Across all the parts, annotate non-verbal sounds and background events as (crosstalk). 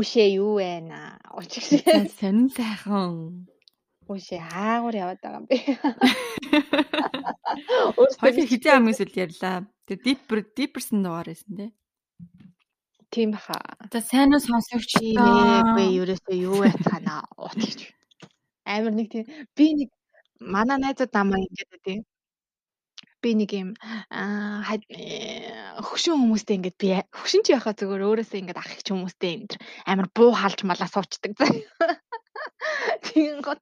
Хүүшээ юу байна? Учиг сонин сайхан. Хүүшээ аагаар яваад байгаа юм бэ? Хоёул хизээ амгаас үл ярьлаа. Тэгээ deeper deeperсэн дугаар байсан тий. Тийм баха. За сайн уу сонсогч би ерөөсөө юу яцгаана утгаж. Амар нэг тийм би нэг манай найзууд намайг ингэдэг тийм би нэг юм аа хөшин хүмүүстэй ингээд би хөшин ч яхаа зүгээр өөрөөсөө ингээд ах их хүмүүстэй энэ амар буу халж малаа суучдаг заа. Тийм гот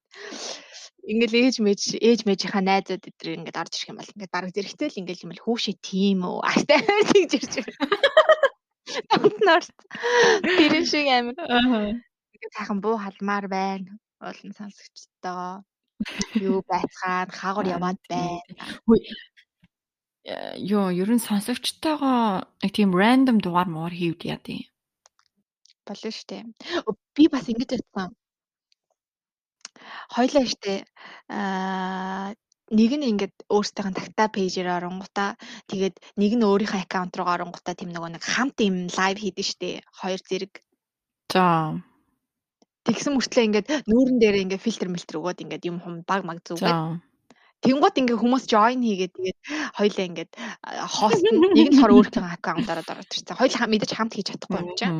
ингээл ээж мэж ээж мэжийнхаа найзууд эдгээр ингээд орж ирэх юм бол ингээд бараг зэрэгтэй л ингээл юм л хүүшээ тийм үү астай тэгж ирж байна. Амтнарт тэр шиг амар ингээд сайхан буу халмаар байна. Олон сонсогчтойгоо юу байцгаана хаагур яваад байна. Йоо, ер нь сонсогчтойгоо нэг тийм random дугаар муур хийвд яа тий. Болно штэ. Би бас ингэж бодсон. Хойлоо штэ. Аа нэг нь ингээд өөрсдийнх нь тагтаа пэйжээр оронгуудаа тэгээд нэг нь өөрийнхөө аккаунт руу оронгуудаа тийм нөгөө нэг хамт юм лайв хийдэж штэ хоёр зэрэг. За. Тэгсэн мөртлөө ингээд нүүрэн дээр ингээд фильтр мэлтэр өгөөд ингээд юм хум баг маг зүгээд. Тэнгууд ингээ хүмүүс join хийгээд тэгээд хоёлаа ингээд хост нэг нь хор өөрийнхөө аккаунтаараа ороод ирсэн. Хоёул мэдээж хамт хийж чадахгүй юм чинь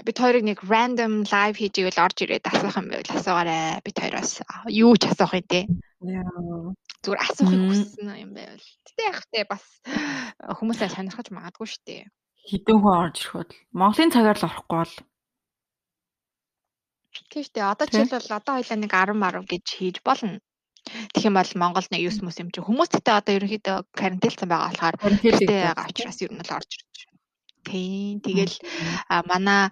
бид хоёрыг нэг random live хийж ивэл орж ирээд асуух юм байвал асуугаарай. Бид хоёроос юу ч асуух юм те. Зүгээр асуухыг хүссэн юм байвал. Гэтэ яг те бас хүмүүсээ сонирхож магадгүй шүү дээ. Хідэн хүн орж ирэх бол Монголын цагаар л орохгүй бол Тийм шүү дээ. Одоо жишээл бол одоо хоёлаа нэг 10 10 гэж хийж болно. Тэгэх юм бол Монголд нэг 9 мөс юм чи хүмүүс тэгтээ одоо ерөнхийдөө карантинлсан байгаа болохоор карантинтэй байгаа учраас ер нь л орж ирж Тийм. Тэгэл манай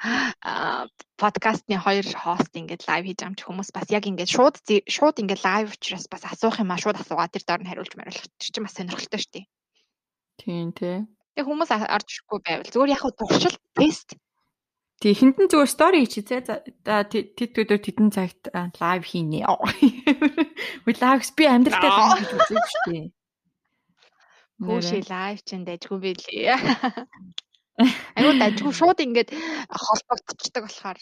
подкастны хоёр хост ингээд лайв хийж байгаа юм чи хүмүүс бас яг ингээд шууд шууд ингээд лайв учраас бас асуух юм а шууд асуугаа тэр доор нь хариулж мариулах чинь бас сонирхолтой шүү дээ. Тийм тий. Тэг хүмүүс орж ирэхгүй байвал зүгээр яг туршил тест. Тэг хинтэн зүгээр стори чи зэ тэд өдөр тэдэн цагт лайв хийнэ. (laughs) Relax би амьдралтай лайв хийж үзэж шүү дээ. Хүүшээ лайв чинь дайггүй билээ. Аюу дажгүй шууд ингээд холбогдчихдаг болохоор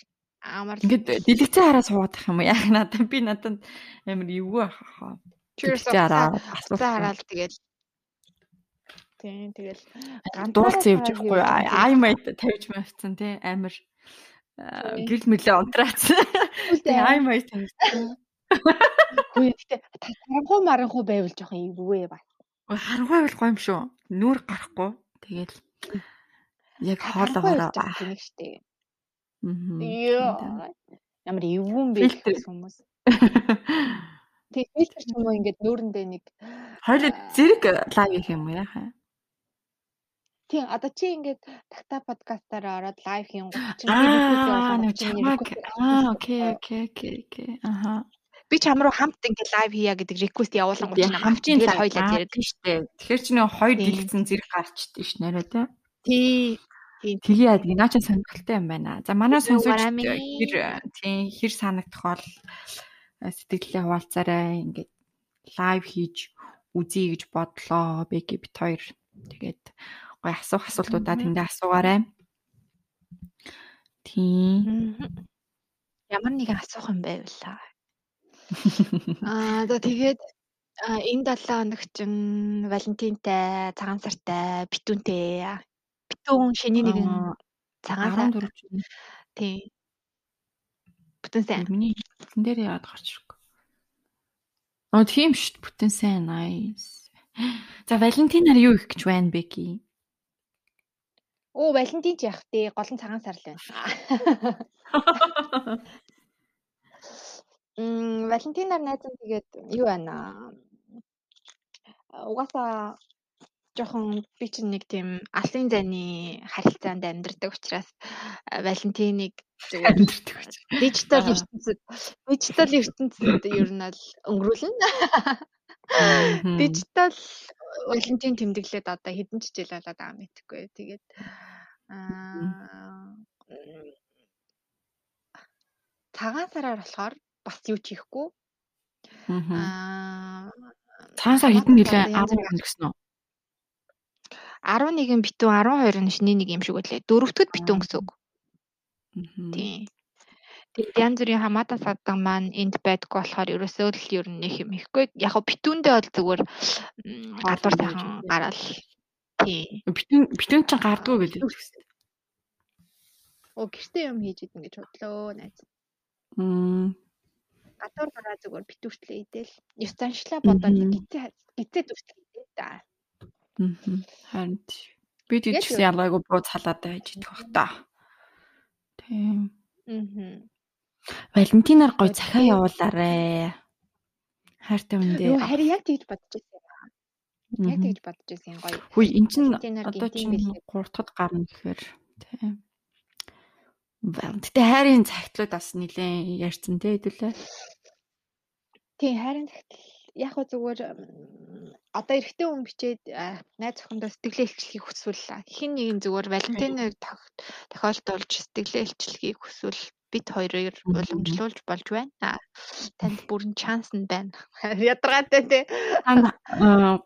амар ингээд дэлгэцэн хараа суугаад их юм яах надад би надад амар эвгүй ахаа. Дэлгэцэн хараа асуусан хараад тэгэл Тийм тэгэл дуулцсан явж байхгүй ай майд тавьж мавцсан тий амар гэрэл мэлээ унтраацсан. Тэгээ ай майд тавьсан. Хөөе гэтээ харанхуу маранхуу байвал жоохон эвгүй ба. Харанхуу байвал гоё юм шүү. Нүур гарахгүй. Тэгэл Яг хоолоогоороо тэнэг штэ. Аа. Ямар эвгүй бэ хүмүүс. (laughs) Тэг фильтр ч юм уу ингээд нүүрэндээ нэг хоёул зэрэг лайв хийх юм яхаа. Тийм одоо чи ингээд такта подкастаараа ороод лайв хийн чи Аа окей окей окей окей. Аха. Би чам руу хамт ингээд лайв хийя гэдэг реквест явуулсан гоо чи хамтын хоёлаа зэрэг штэ. Тэгэхээр чи нэг хоёр дэлгэцэн зэрэг гарчдээ ш нэрэ тэ. Тий. Тэгээ яадаг наа чи сонирхолтой юм байна. За манай сонсогч хэр тийм хэр санагдах бол э, сэтгэлээ хуваалцаарай. Ингээд лайв хийж үзье гэж бодлоо. Бэки бит хоёр. Тэгээд гой асуух асуултуудаа тэндээ асуугаарай. Тийм. Ямар нэгэн асуух юм байвлаа. (laughs) Аа за тэгээд энэ 7 хоног чинь Валентинтай, цагаан сартай, битүүнтэй Битүүн шений нэгэн цагаан 14 чинь. Тий. Бүтэн сайн. Миний хэлсэн дээр яагаад гарч ирэхгүй. Аа тийм шүү дээ. Бүтэн сайн nice. (gasps) За Валентинаар юу их гэж байна бэ ки? Оо Валентин ч явах тий. Гол нь цагаан сар л байна. (laughs) Мм Валентинаар найзан тэгээд юу байна? Угаасаа жоохон би чинь нэг тийм алсын зайны харилцаанд амьдардаг учраас Валентиныг амьдардаг гэж. Дижитал ертөнцид дижитал ертөнцид ер нь л өнгөрүүлнэ. Дижитал Валентин тэмдэглээд одоо хэдэн ч жил болоод байгаа мэтгэхгүй. Тэгээд аа цагаан сараар болохоор бас юу ч хийхгүй. Аа цагаан сар хэдэн нэлээ 10 хоног гэсэн үү? 11 битүүн 12 нь шний нэг юм шиг үлээ. Дөрөвдөгд битүүн гэсэн үг. Тийм. Янз бүрийн хамаатан садаг маань энд байдаг болохоор ерөөсөө л ер нь нэг юм ихгүй. Яг го битүүндээ бол зүгээр гадуур сайхан гараал. Тийм. Битүүн битүүн ч гардгүй гэж хэлсэн. Оо гэртээ юм хийж идэн гэж бодлоо найз. Мм. Гадуур гараа зүгээр битүүртлээ идэл. Ёс заншлаа бодоод гитээ гитээ дүртлээ идээ да. Аа. Харин би тийчсэн ялгаагүй бууз халаад байж идэх бах та. Тийм. Аа. Валентинаар гой цахиа явуулаарэ. Хайртай үндэ. Юу харин яг тэгж бодож байсан. Яг тэгж бодож байсан гоё. Хүй эн чин одоо чинь 3 дахь гарна гэхээр тийм. Гэтэ хайрын цагтлууд бас нилээн ярьсан те хэдүүлээ. Тийм хайрын цагтл яг хөө зүгээр одоо эрэгтэй хүн бичээд найз зохиндоо сэтгэлээ илчлэхийг хүсвэл хин нэгэн зүгээр Валентиныг тохиолдуулж сэтгэлээ илчлэхийг хүсвэл бид хоёрыг уламжлуулж болж байна. Танд бүрэн шанс нь байна. (laughs) Ядаргаатай тий.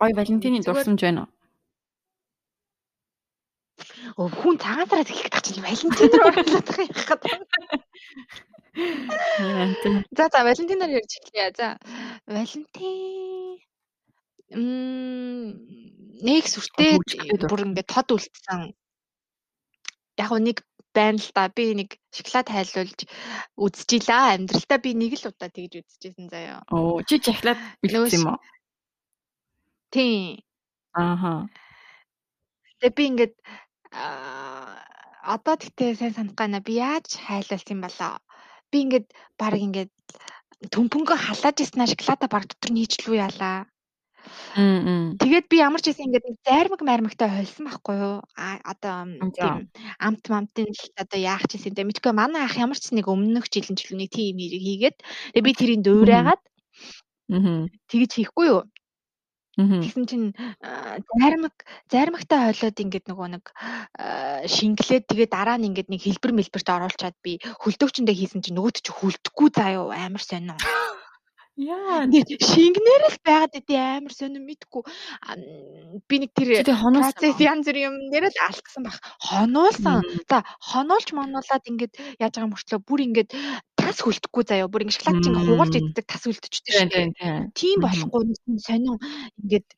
Гой Валентины дурсамж байна уу? Оо хүн цагаанараа хэлэх гэж Валентинаар (laughs) оруулаад байгаа юм хаад. За за Валентинаар ярьж эхлэе. За Валентин м нэг сүртэй бүр ингээд тод үлдсэн. Яг нэг байна л да. Би нэг шоколад хайлуулж үзчихлээ. Амьдралдаа би нэг л удаа тэгж үзчихсэн заяа. Оо, чи шоколад билсэн юм уу? Тийм. Ааха. Тэгээ би ингээд одоо тэгтээ сайн санах гана би яаж хайлуулсан юм болоо. Би ингээд баг ингээд төмпөнгө халааж ирсэн шоколада баг дотор нийчлүү яалаа. Тэгээд би ямар ч гэсэн ингээд зайрмаг мармагтай хольсон байхгүй юу? А одоо тийм амт мамтын л одоо яах ч гэсэн мэдгүй манай ах ямар ч нэг өмнөх жилийн ч нэг тийм хэрэг хийгээд тэгээд би тэрийг дуурайгаад тэгж хийхгүй юу? Тэгсэн чинь зайрмаг зайрмагтай хойлоод ингээд нөгөө нэг шингэлээд тэгээ дараа нь ингээд нэг хэлбэр мэлбэрт оруулчаад би хөлдөгчөндөө хийсэн чинь нөгөөд чи хөлдөхгүй юу амар сонио. Яа, шингэнээр л байгаад идэв амар сонирм мэдгүй. Би нэг тэр процесс янз бүр юм нэрэл алдсан баг. Хонуулсан. За, хонуулж монуулаад ингээд яаж байгаа мөртлөө бүр ингээд тас хөлдөхгүй заяа. Бүр ингээд шоколад чинь хугалж иддэг тас хөлдөжтэй шүү дээ. Тийм болохгүй сонин ингээд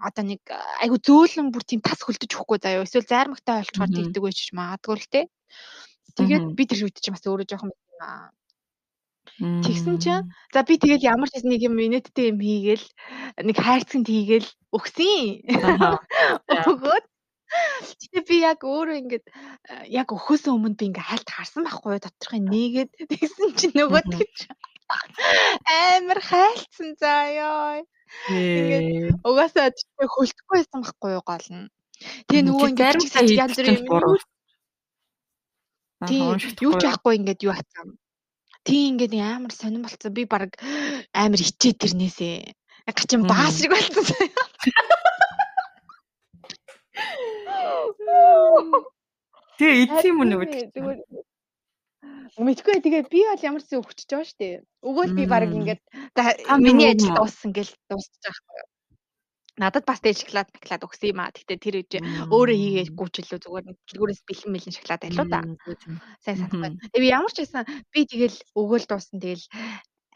одоо нэг айгу зөөлөн бүр тийм тас хөлдөж өгөхгүй заяа. Эсвэл зайрмагтай олчгоор тэгдэг байж магадгүй л те. Тэгээд би тэр чинь бас өөрөө жоохон Тэгсэн чинь за би тэгэл ямар ч нэг юм инээдтэй юм хийгээл нэг хайрцагт хийгээл өгсөн. (laughs) Өгөөд Тэгээ би яг өөрөө ингээд яг өхөөсөө өмнө би ингээд хальт харсан байхгүй доторхын нээгээд (laughs) тэгсэн чинь нөгөө тэгж (laughs) амар хайлтсан заяа. Ингээд угаасаа тэгтээ хөлтөхгүй байсан байхгүй юу гол нь. Тэгээ нөгөө ингээд янз бүрийн юм. Тийм юу ч яахгүй ингээд юу хацсан Тийм ингээд амар сонирн болцсон. Би баг амар ичээ тэрнээсээ. Гачин баас шиг болцсон. Тэгээ идсэн юм уу нөгөө Мэдгүй тэгээ би бол ямар ч зүйл өгчөж байгаа шүү дээ. Өгөөл би баг ингээд миний ажил дууссан гэл дуусчих байхгүй. Надад бас тэгээ шоколад шоколад өгсөн юм аа. Гэтэ тэр үе өөрөө хийгээгүй ч илүү зүгээр дэлгүүрээс бэлэн бэлэн шоколад айлуу да. Сайн санахгүй. Тэгээ би ямар ч байсан би тэгэл өгөөл дууссан тэгэл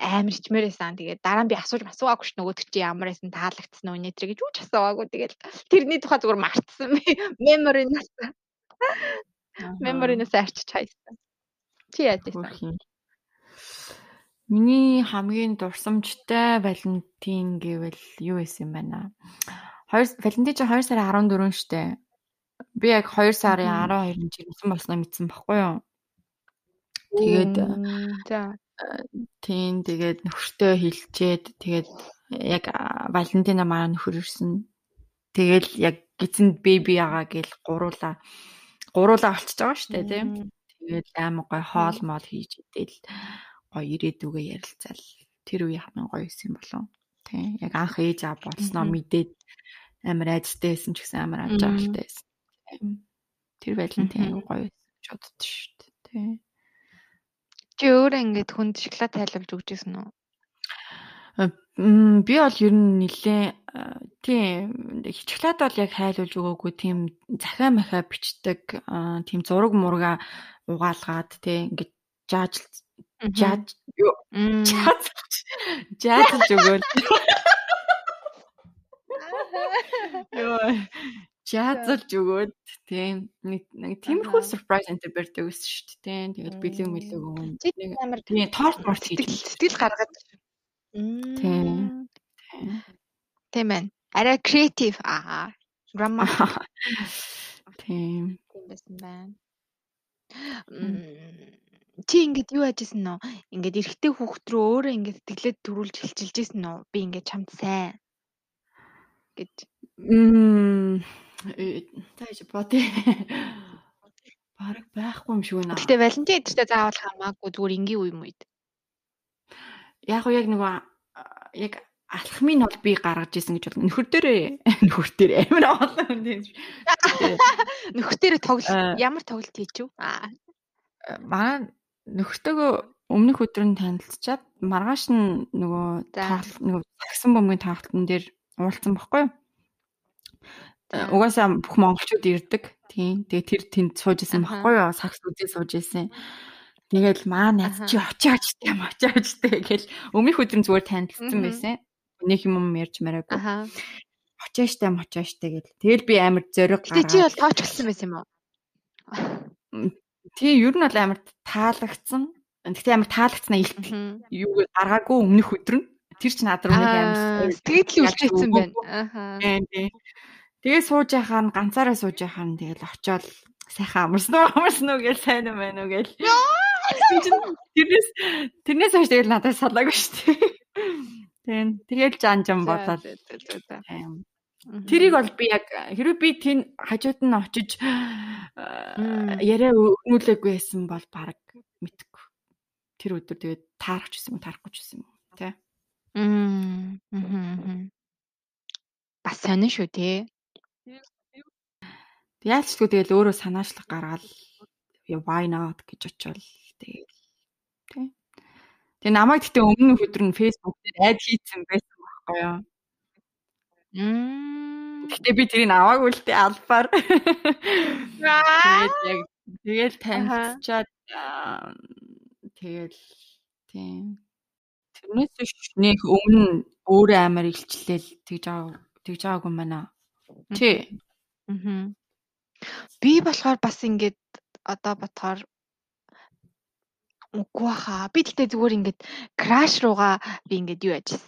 амар ичмээр байсан. Тэгээд дараа нь би асууж асуугаагүй ш нөгөөд чи ямар байсан таалагдсан уу нэтэр гэж үуч асуугаагүй. Тэгэл тэрний тухай зүгээр мартсан би. Memory-наас. Memory-наас арчиж хайсан. Чи яаж байсан? Миний хамгийн дурсамжтай Валентин гэвэл юу байсан юм бэ наа? 2 Валентин чи 2 сарын 14 штэ. Би яг 2 сарын 12-нд жирэмсэн болсноо мэдсэн баггүй юу? Тэгээд за тийм тэгээд нөхөртөө хилчээд тэгээд яг Валентина манай нөхөр ирсэн. Тэгэл яг гизэнд беби ягаа гэл гуруула гуруула олчж байгаа штэ тийм. Тэгээд аймаг гой хоол моол хийж идэл гоё ирээдүгээ ярилцаал тэр үе хамгийн гоё байсан болов. Тий. Яг анх ээж аа болсноо мэдээд амар айцтай байсан ч гэсэн амар амж авалтай байсан. Тэр байлын тийм гоё гэж боддоо шүү дээ. Тий. Чи өөрөө ингээд хүнд шоколад тайлбарж өгч ирсэн үү? Би бол ер нь нилээ Тийм. Хичгэлээд бол яг хайлуулж өгөөгүй тийм захаа махаа бичдэг тийм зураг мурга угаалгаад тий ингээд жааж жааж юу жааж жааж өгөөл. Йоо жаазалж өгөөд. Тийм нэг тиймэрхүү surprise энэ барьдаг гэсэн шүү дээ тийм тэгэл бэлэг мэлэг өгөн. Нэг амар тийм торт морт хийдэг. сэтгэл гаргаад тийм тийм байна. Арай креатив аа грамма тийм тийм байсан байна чи ингээд юу яжсэн нөө ингээд эрэгтэй хүүхд рүү өөрөө ингээд сэтгэлээд төрүүлж хилчилжсэн нөө би ингээд чамд сайн гэж Мм тааж бодъё. Бараг байхгүй юм шиг байна. Гэтэ Валентин эдэртээ заавал хамаагүй зүгээр энгийн үе юм үед. Яг уу яг нөгөө яг алхмын бол би гаргаж исэн гэж бол нөхөр дээрээ нөхөр дээр амар олон хүн тийм. (laughs) Нөхөр дээрээ тоглол ямар тоглолт хийчихв? Аа. Манай нөхөртөөгөө өмнөх өдөр нь танилцчаад маргааш нь нөгөө нөгөө таксан бомгийн тоглолтын дээр уулзсан баггүй юу? Э, угаасаа бүх монголчууд ирдэг. Тийм. Тэгээ тэр тэнд сууж исэн баггүй юу? Сакс үзээ сууж исэн. Тэгэл маа найз чи очиач тийм очиач тэгэл өмнөх өдрийн зүгээр танилцсан байсан. Нэг юм ярьж мараагүй. Аха. Очиаштай мочиаштай гэл. Тэгэл би амар зориг гаргаад. Чи бол тооч болсон байсан юм уу? Тий, ер нь бол амар таалагдсан. Гэхдээ амар таалагдсанаа илт. Юу гаргаагүй өмнөх өдөр нь тэр чинь над руу нэг амар сэтгэл үлчээсэн байна. Аха. Тэгээ сууж яхаа нь ганцаараа сууж яхаа нь тэгэл очиод сайхан амарсан уу амарсан уу гэж сайн юм байна уу гэж. Тэрнээс тэрнээс хойш тэгэл надад салаагүй шүү дээ. Тийм. Тэгэл жан жан болоод. Тэрийг бол би яг хэрвээ би тэн хажууд нь очиж яриа өгнүүлээгүй байсан бол баг мэдгүй. Тэр өдөр тэгээд таарах гэсэн юм таарахгүй ч юм тий. Мм. Бас сонин шүү тий. Ч тэгэл өөрөө санаачлах гаргаал why not гэж очивол тэгэл тий. Тэгээ намайг гэтээ өмнөх өдөр нь Facebook дээр айд хийцэн байсан байхгүй юу? Мм. Гэтээ би тэрийг аваагүй л дээ албаар. Тэгээд яг тэгэл танилцчаад тэгэл тийм Тэрнээс нэг өмнө өөрөө амар илчлээл тэгж аа тэгж аагүй юм байна. Чи. Аа. Би болохоор бас ингээд одоо бодохоор үгүй хаа. Би тэгтээ зүгээр ингээд краш руугаа би ингээд юу яжсэн.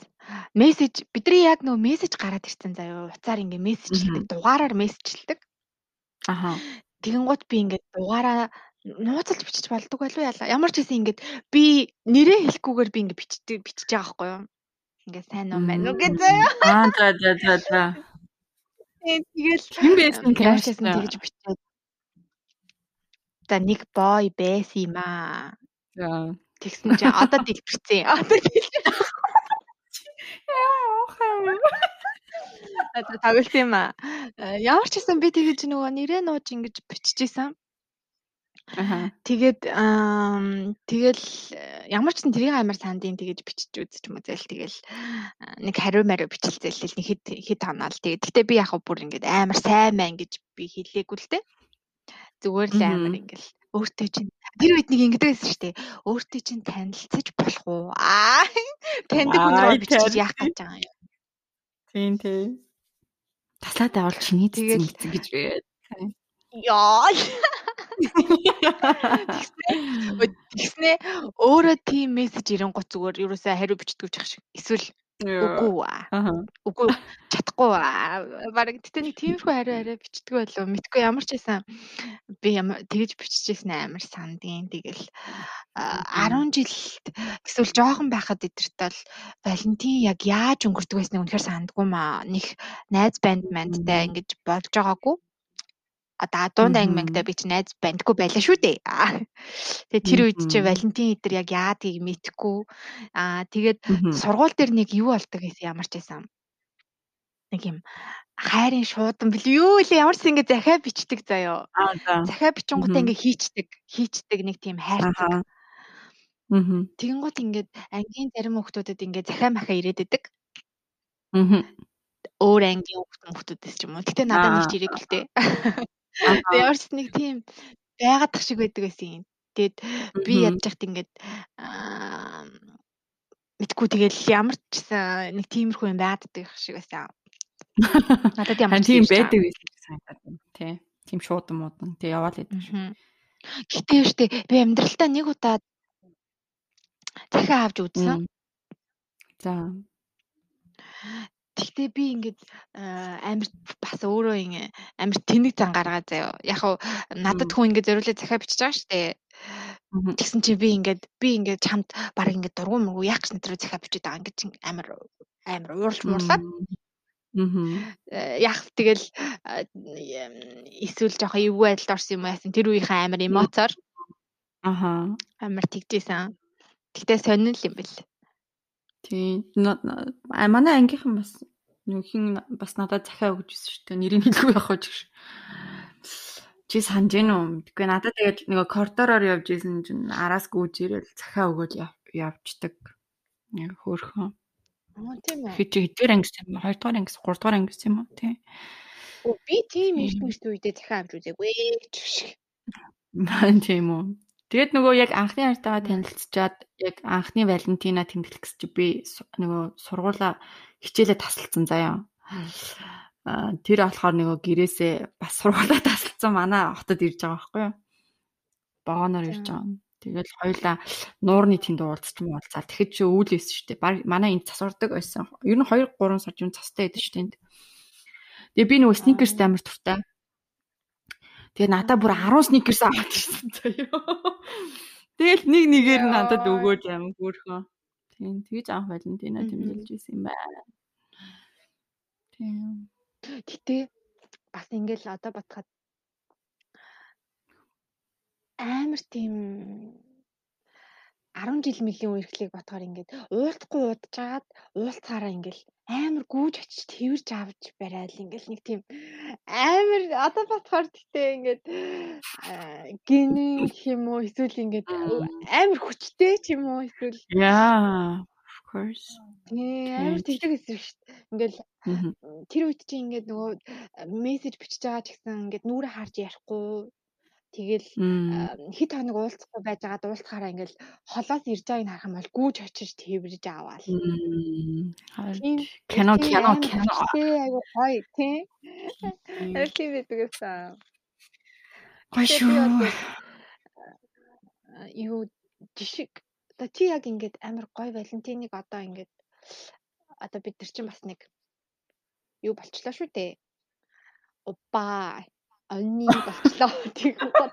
Мессеж бидний яг нөгөө мессеж гараад ирсэн заяа. Уцаар ингээд мессежлдэг, дугаараар мессежлдэг. Аха. Тэгэн гут би ингээд дугаараа нууцлж бичиж болдог байлуу яла. Ямар ч хэсэг ингээд би нэрээ хэлэхгүйгээр би ингээд бичдэг бичиж байгаа байхгүй юу? Ингээд сайн уу гэж заяа. Аа за за за за. Тэгэл хэн байсан крашсэн тэгж бичээд. За нэг бой байсан юм аа. Тэгсэн чинь одоо дэлбэрсэн. Одоо дэлбэр. Тоглолт юм аа. Ямар ч гэсэн би тэгэж нөгөө нэрээ нууж ингэж биччихсэн. Тэгээд тэгэл ямар ч тэрийг амар сандын тэгэж бичиж үзэж юм уу зээл тэгэл нэг хариу мариу бичлцэл нэг хэд хэд тоноол тэгээд гэтээ би яг бүр ингээд амар сайн мэн гэж би хэлээгүй л дээ. Зүгээр л амар ингээл өөртөө чинь тэр үед нэг ингэдэг байсан шүү дээ. Өөртөө чинь танилцаж болох уу? Аа таньдаг хүн рүү бичиж яах гэж байгаа юм. Тийм тийм. Таслаад авал чиний цэцэн гэж байна. Яа. Тэгснэ өөрөө тийм мессеж ирэнгуут зүгээр ерөөсөө хариу бичдэг ч шиг эсвэл үгүй аа. Үгүй чадахгүй аа. Бараг тэгтээ нэг тиймэрхүү хариу арай бичдэг байлоо. Мэдгүй ямар ч байсан би ямар тэгэж биччихсэн амар сандын. Тэгэл 10 жил эсвэл жоохон байхад эдэрт бол Валентин яг яаж өнгөрдөг байсныг үнэхээр сандгүй маа. Них найз банд мандтай ингэж болж байгаагүй одоо дунд анги мангтай би чи найз бандгүй байлаа шүү дээ. Тэгээ тэр үед чи Валентин эдэр яг яадгийг мэдхгүй. Аа тэгээд сургууль дээр нэг юу болдог гэсэн ямар ч байсан. Нэг юм хайрын шуудан бил юу л ямар ч ингэ захиа бичдэг заяо. Захиа бичингуудаа ингэ хийчдэг, хийчдэг нэг тийм хайрцаг. Аа. Тэгэнгუთ ингээд ангийн зарим хүмүүстэд ингээд захиа махаа ирээд идэг. Аа. өөр ангийн хүүхдүүдээс ч юм уу. Гэтэ надад нэг ч ирээгүй л дээ. Тэгээ ямар ч нэг тийм байгаад тах шиг байдаг байсан юм. Тэгээд би ядж хат ингээд мэдгүй тэгэл ямар ч нэг тиймэрхүү юм байгаад шиг байсан. Надад ямар ч тийм байдаг байсан санагдаад байна. Тий. Тийм шуудан муудан. Тэг яваал идэв шүү. Гэтэ штэ би амьдралтаа нэг удаа захиа авч үзсэн. За. Тэгтээ би ингээд амар бас өөрөө амар тэнэг зан гаргаа заяа. Яг хав надад хүн ингээд зориулаад захиа бичиж байгаа штэ. Тэгсэн чи би ингээд би ингээд чамд баг ингээд дургуун мөргөө яах гэж нэтрүү захиа бичиж байгаа ингээд амар амар уурж муурлаад. Аа. Яг тэгэл эсвэл жоохон эвгүй байдалд орсон юм байсан. Тэр үеийнхэн амар эмоцоор. Аха. Амар тэгжсэн. Гэтэ сонирн юм бэл. Тий. Манай ангийнхан бас нэг хин бас надад захиа өгч ирсэн шүү дээ. Нэрийг хэлгүй явах гэж. Чи санаж гэнэ үү? Тэгвэл надад тэгээд нэг коридороор явж исэн чинь араас гүйж ирэл захиа өгөөл явждаг. Яг хөөрхөн. Аа тийм үү. Хэд хэдгээр анги юм бэ? 2 дугаар анги, 3 дугаар анги юм уу? Тий. Оо би тийм эрт мэт үедээ захиа авч үзээгүй. (laughs) Ман тийм үү. Тэгээд нөгөө яг анхны хайртайгаа танилцчаад яг анхны Валентина тэмдэглэх гэж би нөгөө сургуулаа хичээлээ таслалцсан заяа. Аа тэр болохоор нөгөө гэрээсээ бас сургуулаа таслалцсан манай хотод ирж байгаа байхгүй юу? Богоноор ирж байгаа. Тэгэл хоёлаа нуурны тэнд уулзч юм уулзаад тэгэхэд чи үүлээс шүү дээ. Манай энд засвардаг байсан. Ер нь 2 3 сар юм цастай байдаг шүү дээ. Тэгээ би нөгөө сникерс амар туртай. Тэгээ надаа бүр 10 сникерс аваад ирсэн заяа. Тэгэл нэг нэгээр надад өгөөж аим гүрхөө. Тийм тэгж анх Валентина тэмдэглэж исэн юм байна. Тийм. Гэтэ бас ингээл одоо бодоход амар тийм 10 жил мөлийн үерхлийг ботхоор ингээд уултахгүй удажгаад уулцаараа ингээл амар гүүж очиж тэрж авч барайл ингээл нэг тийм амар одоо ботхоор гэтээ ингээд гинэн юм уу эсвэл ингээд амар хүчтэй ч юм уу эсвэл яа of course. Амар тэгдэг эсрэг шүү дээ. Ингээл тэр үед чи ингээд нөгөө мессеж бичиж байгаа ч гэсэн ингээд нүрэ харж ярихгүй Тэгэл хэд хоног уулзахгүй байжгаад уулзахаараа ингээл холоос ирж байгааг харах юм бол гүүж очиж тэрж аваал. Кино кино кино. Айгу гоё тий. Байдаг гэсэн. Гоё шүү. Юу жишг одоо чи яг ингээд амар гоё Валентиныг одоо ингээд одоо бид нар чинь бас нэг юу болчлоо шүү дээ. Опа онны болчлоо тийм гот.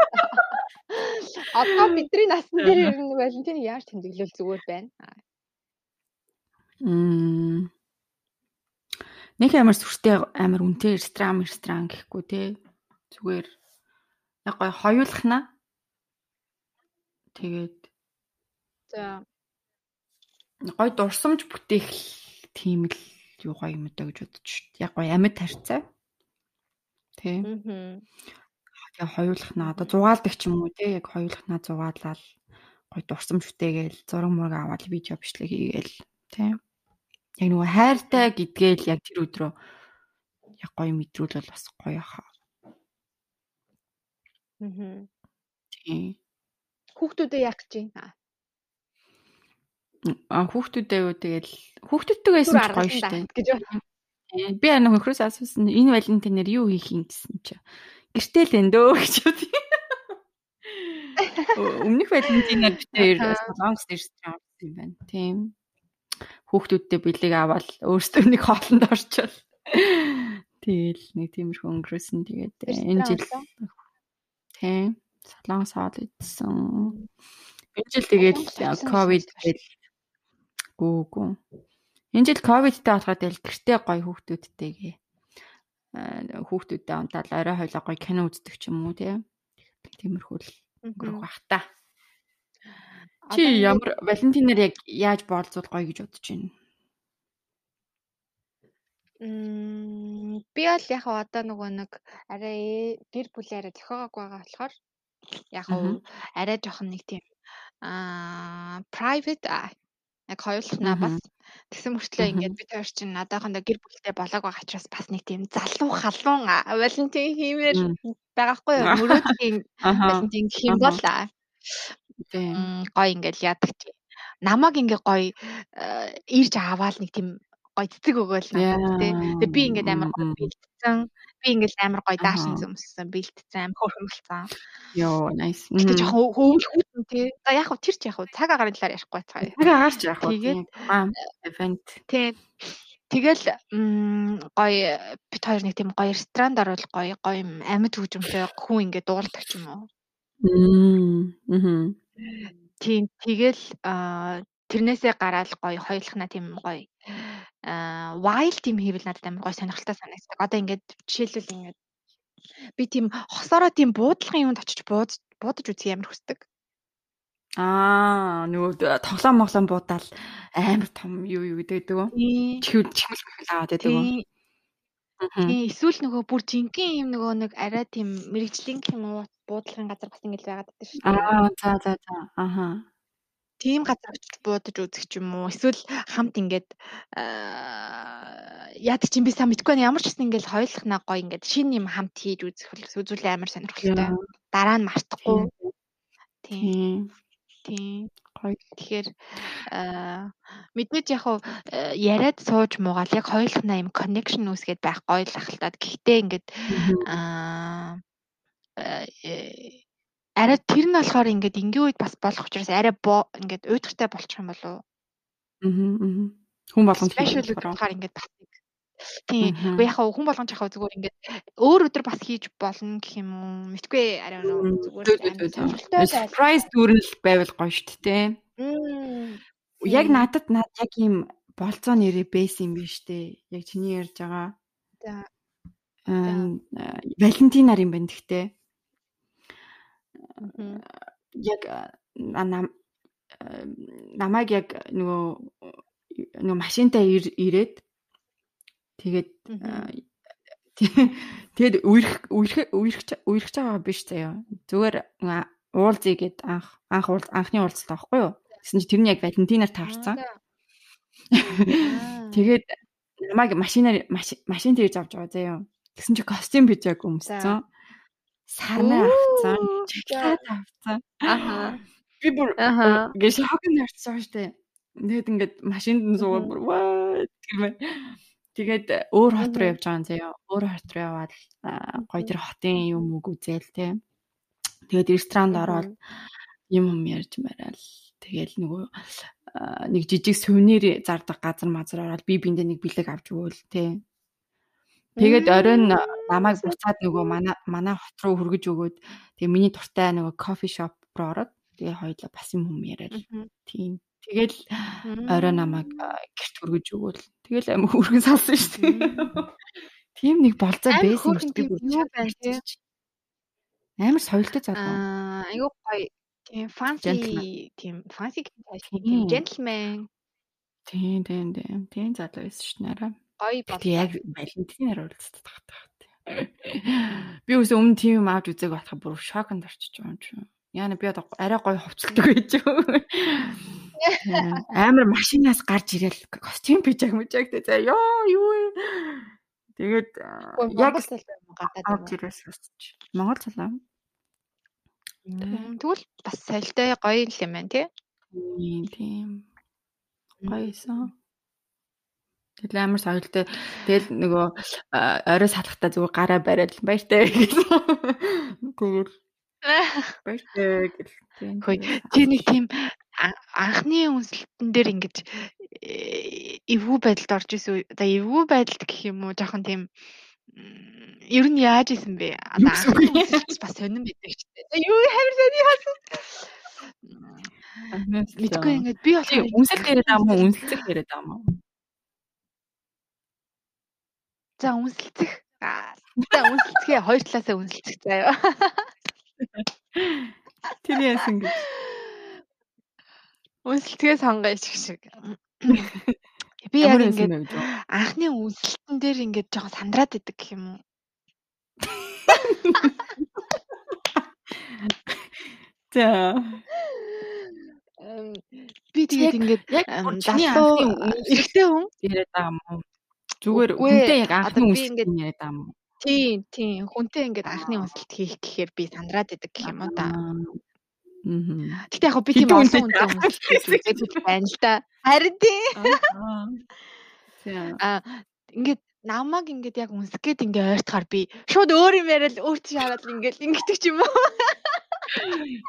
Одоо бидний насн дээр ирнэ Валентин яаж тэмдэглэл зүгээр байна. Мм. Нэг амар сүртэй амар үнэтэй ресторан ресторан гэхгүй те. Зүгээр яг гой хоёулахна. Тэгээд за гой дурсамж бүтээх тийм л юу гоё юм даа гэж бодож шít. Яг гой амьд тарцаа. Тэ. Яг хоёулахнаа одоо зугаалдаг ч юм уу те яг хоёулахнаа зугаалаад гоё дурсамжтэйгээл зураг мураг аваад видео бичлэг хийгээл те. Яг нөгөө хайртай гэдгээл яг тэр өдрөө яг гоё мэдрүүл бол бас гоё хаа. Аа. Тийм. Хүүхдүүдээ яах гэж байна? А хүүхдүүдээ юу тэгэл хүүхдүүдтэй байсан ч гоё дээ гэж байна. Би ана хөхрөөс асуусан энэ Валентинээр юу хийх юм гэсэн чи. Гэртэл энэ дөө гэж үү. Өмнөх Валентинаар битээр лонгс ирсэн юм байна. Тийм. Хүүхдүүдтэй бэлэг аваад өөрсдөө нэг хоолнд орчвол. Тэгэл нэг тиймэрхүү өнгөрөөсөн. Тэгээд энэ жил тийм салон саад идсэн. Энэ жил тэгээд ковид гэл гүү гүү Энэ жил ковидтэй болоход тэл гэртээ гоё хүүхдүүдтэйгээ хүүхдүүдтэй унтаал орой хойлоо гоё кино үздэг ч юм уу тийм. Тиймэрхүү л өнгөрөх бах та. Чи ямар Валентинаар яг яаж боолзуул гоё гэж бодож байна? Мм би бол яг одоо нөгөө нэг арай гэр бүлээ арай зохиогоог байгаа болохоор яг арай жоохон нэг тийм аа private яг хоёулахнаа бас Тэгсэн мөртлөө ингээд бид хоёр чинь одоохондоо гэр бүлтэй болоог байгаа учраас бас нэг тийм залуу халуун Валентин хиймээр байгаа хгүй юу? Мөрөөдлийн Валентин гэх юм бол тийм гоё ингээд яадаг тийм. Намаг ингээ гоё э, ирж аваал нэг тийм гоё цэцэг өгөөл надад тий. Тэгээ би ингээд амар гоё бэлдсэн. Би ингээд амар гоё даашин зөмссөн, бэлдсэн, амар хөөрхөн болсон. Йоо, nice. Гэтэ жоохон хөөвлөхүүтэн тий. За яг хөө тэр ч яг хөө цаг агаарын талаар ярихгүй цаа. Цаг агаарч яг хөө. Тэгээд event. Тий. Тэгэл гоё бит хоёр нэг тийм гоё ресторанд орвол гоё гоё амьд хөгжмөнтэй хүн ингээд дуулдаг ч юм уу. Аа. Тийм тэгэл тэрнээсээ гараад гоё хоёулахна тийм гоё аа wild team хийвэл надад амар гоё сонирхолтой санагддаг. Одоо ингээд жишээлбэл ингээд би тийм хосороо тийм буудлагын юунд очиж буудаж буудаж үзье амар хүсдэг. Аа нөгөө тоглоом моглоом буудаал амар том юу юу гэдэг үү? Чихвэл чихвэл аваад байдаг үү? Тийм эсвэл нөгөө бүр жинхэнэ юм нөгөө нэг арай тийм мэрэгжлийн юм уу буудлагын газар бас ингэж байгаад байдаг шүү дээ. Аа за за за. Аха тийм газар очиж буудаж үзэх ч юм уу? Эсвэл хамт ингээд яад чинь би сайн мэдгүй байна. Ямар ч гэсэн ингээд хоёулахнаа гоё ингээд шин юм хамт хийж үзэх үзүүлээ амар сонирхолтой. Дараа нь мартахгүй. Тийм. Тийм. Гоё. Тэгэхээр мэдээж яг хуу яриад сууж муугаал яг хоёулахнаа юм connection үүсгээд байх гоё л ахалтаад гэхдээ ингээд аа арай тэр нь болохоор ингээд ингийн үед бас болох учраас арай ингээд уйдгартай болчих юм болов уу? Аа. Хүн болгонд special болохоор ингээд бас Тийм. Уу яг хүн болгон ч яг зүгээр ингээд өөр өдөр бас хийж болно гэх юм уу? Мэдгүй арай зүгээр surprise дүүрэл байвал гоё шүү дээ. Яг надад над яг ийм болцоо нэрээ бэс юм биш үү? Яг чиний ярьж байгаа. За. Аа Валентинаар юм байна гэхдээ яг нам намайг яг нөгөө нөгөө машинтай ирээд тэгээд (laughs) тэгээд үерх үерх үерхч байгаа биш заяа. Зүгээр уулзъя гэд анх анх уулз анхны уулзалт байхгүй юу? Гэсэн чи тэр нь яг Валентинаар таарсан. (laughs) Тэгээд намайг машинаар машин дээр авч байгаа заяа. Гэсэн чи костюм биж яг өмссөн сарнаа авцсан, чиглээд авцсан. Аха. Би бүр гээ шокнд орцсон шүү дээ. Тэгээд ингээд машинд нь суугаад бүр ваа гэмээр. Тэгээд өөр хот руу явж байгаа юм заяа. Өөр хот руу яваад гоё тэр хотын юм үг үзээл те. Тэгээд ресторанд ороод юм юм ярьж мараал. Тэгэл нөгөө нэг жижиг сувенир зардаг газар мазар ороод би биндээ нэг бэлэг авч өгөөл те. Тэгээд оройн намайг буцаад нөгөө манай манай хот руу хөргөж өгөөд тэгээ миний дуртай нөгөө кофе шоп руу ороод тэгээ хоёлаа бас юм юм яриад. Тийм. Тэгэл орой намайг гэрт хөргөж өгөөл. Тэгэл амин хөргөн салсан шүү дээ. Тийм нэг болцоо байсан юм би бүр юу байна тийм. Амар соёлтой залуу. Аа айгуу гоё. Тийм fancy тийм fancy тийм gentleman. Тийм тийм тийм. Тийм залуу байсан шүү нэраа гоё бол. Яг Валентинаар уулздаг тахтай. Би үс өмнө тийм юм авч үзег батхаа бүр шоконд орчиж байгаа юм чи. Яна би одоо арай гоё хувцалдаг байж юу. Амар машинаас гарч ирээл костюм пижак мүжаг тэ за ёо юу. Тэгээд яг гадаад ирээс сонсч. Монгол цалаа. Тэгвэл бас соёлтой гоё юм байна тий. Тийм. Гоёсон. Тэгэл амар соёлтой. Тэгэл нөгөө орой салахтаа зүгээр гараа бариад баяртай гэсэн. Тэгэл баяртай гэл. Хөөе. Чи нэг тийм анхны үнсэлтэн дээр ингэж э, эвгүй байдалд орж исэн. За эвгүй байдалд гэх юм уу жоохон тийм ер нь яаж исэн бэ? Одоо бас сонирн байдаг ч тийм. Юу хамир сони хасан. Мэдгүй ингээд би болохоор үнсэлт яриад байгаа мó үнсэлцэх яриад байгаа мó. За үнсэлцэх. За үнсэлцгээ хоёр талаасаа үнсэлцэх заяа. Тэр яасан гэж. Үнсэлцгээ сонгоё шиг шиг. (laughs) Би яг ингээд анхны үнсэлтэн дээр ингээд жоохон сандраад идэг гэх юм уу? За. Би тэгээд ингээд яг чиний анхны эрэгтэй хүн яриад байгаа юм уу? Зүгээр хүнтэй яг анхны үнсэлт яриад байгаа юм? Тийм, тийм. Хүнтэй ингээд анхны үнсэлт хийх гэхээр би сандраад идэг гэх юм уу та. Мм. Гэтэ яг би тийм олон хүнтэй үнсэлт хийдэг байна л да. Харин тийм. Аа ингээд намайг ингээд яг үнсэх гээд ингээ ойртохоор би шууд өөр юм яриад өөр чи хараад ингээд ингэдэг ч юм уу.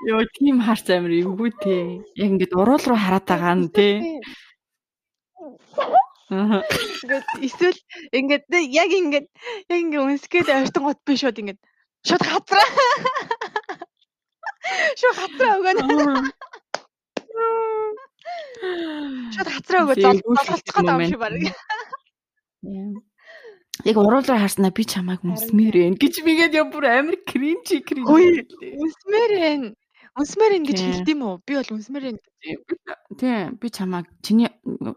Йоо тийм харц амир эвгүй те. Яг ингээд уруул руу хараад байгаа нь те. Ингээд эсвэл ингээд яг ингээд яг ингээ үнсгээд ойртон гот би шууд ингээд шууд хазраа. Шууд хазраа өгөн. Шууд хазраа өгөө золцоход байгаа юм шиг баг. Яг уруулаар харснаа би чамайг үнсмээр ээ гэж бигээд яа бүр амар кринж кринж. Үнсмээр ээ. Үнсмээр ээ гэж хэлдэм үү? Би бол үнсмээр ээ. Тийм би чамайг чиний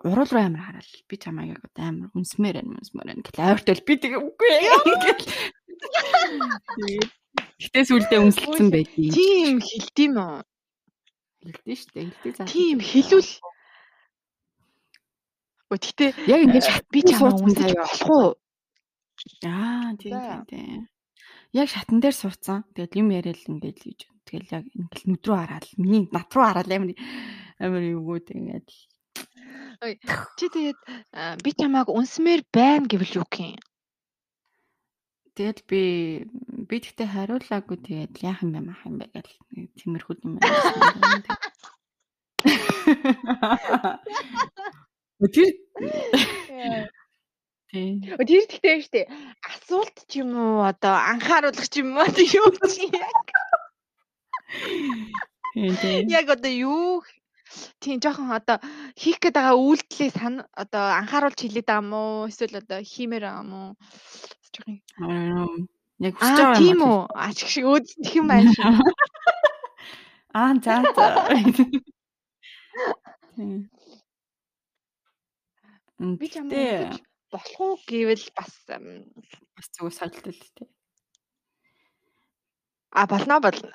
уруул руу амар хараал. Би чамайг яг амар үнсмээр ээ үнсмээр ээ гэл ойртол би тэгээ үгүй ээ. Гэтэ сүулдэ үнсэлсэн байдیں۔ Тийм хэлдэм үү? Хэлдэж штэ. Хэлдэг заа. Тийм хэлүүл. Өө гэтээ яг ингэж би чамайг үнсэж болох уу? Аа тийм тийм. Яг шатан дээр суудсан. Тэгэл юм яриад ингээд л гэж. Тэгэл яг ингээл нүд рүү хараад миний над руу хараад амар амар юугүй тэгээд чи тэгээд би чамааг үнсмээр байна гэвэл юу юм? Тэгэл би би тэгтээ хариулаагүй тэгээд яах юм бэ мах юм бэ гэл тиймэрхүү юм байна. (laughs) Тэр. Тэр тэгтэй штэ. Асуулт ч юм уу одоо анхааруулах ч юм уу (laughs) юу чи яг. (laughs) Яг одоо юу тийм жоохон одоо хийх гээд байгаа үйлдэлийг сан одоо анхааруулж хэлээд байгаа уу? Эсвэл одоо хиймээр байгаа уу? Жоохон яг хүсэж байгаа юм. Тийм үү? Ачиг шиг өөдөх юм байна шүү. (laughs) Аа за за. (laughs) Тийм. Би ч юм болох уу гэвэл бас бас зүгээр соёлтой л тий. А болно болно.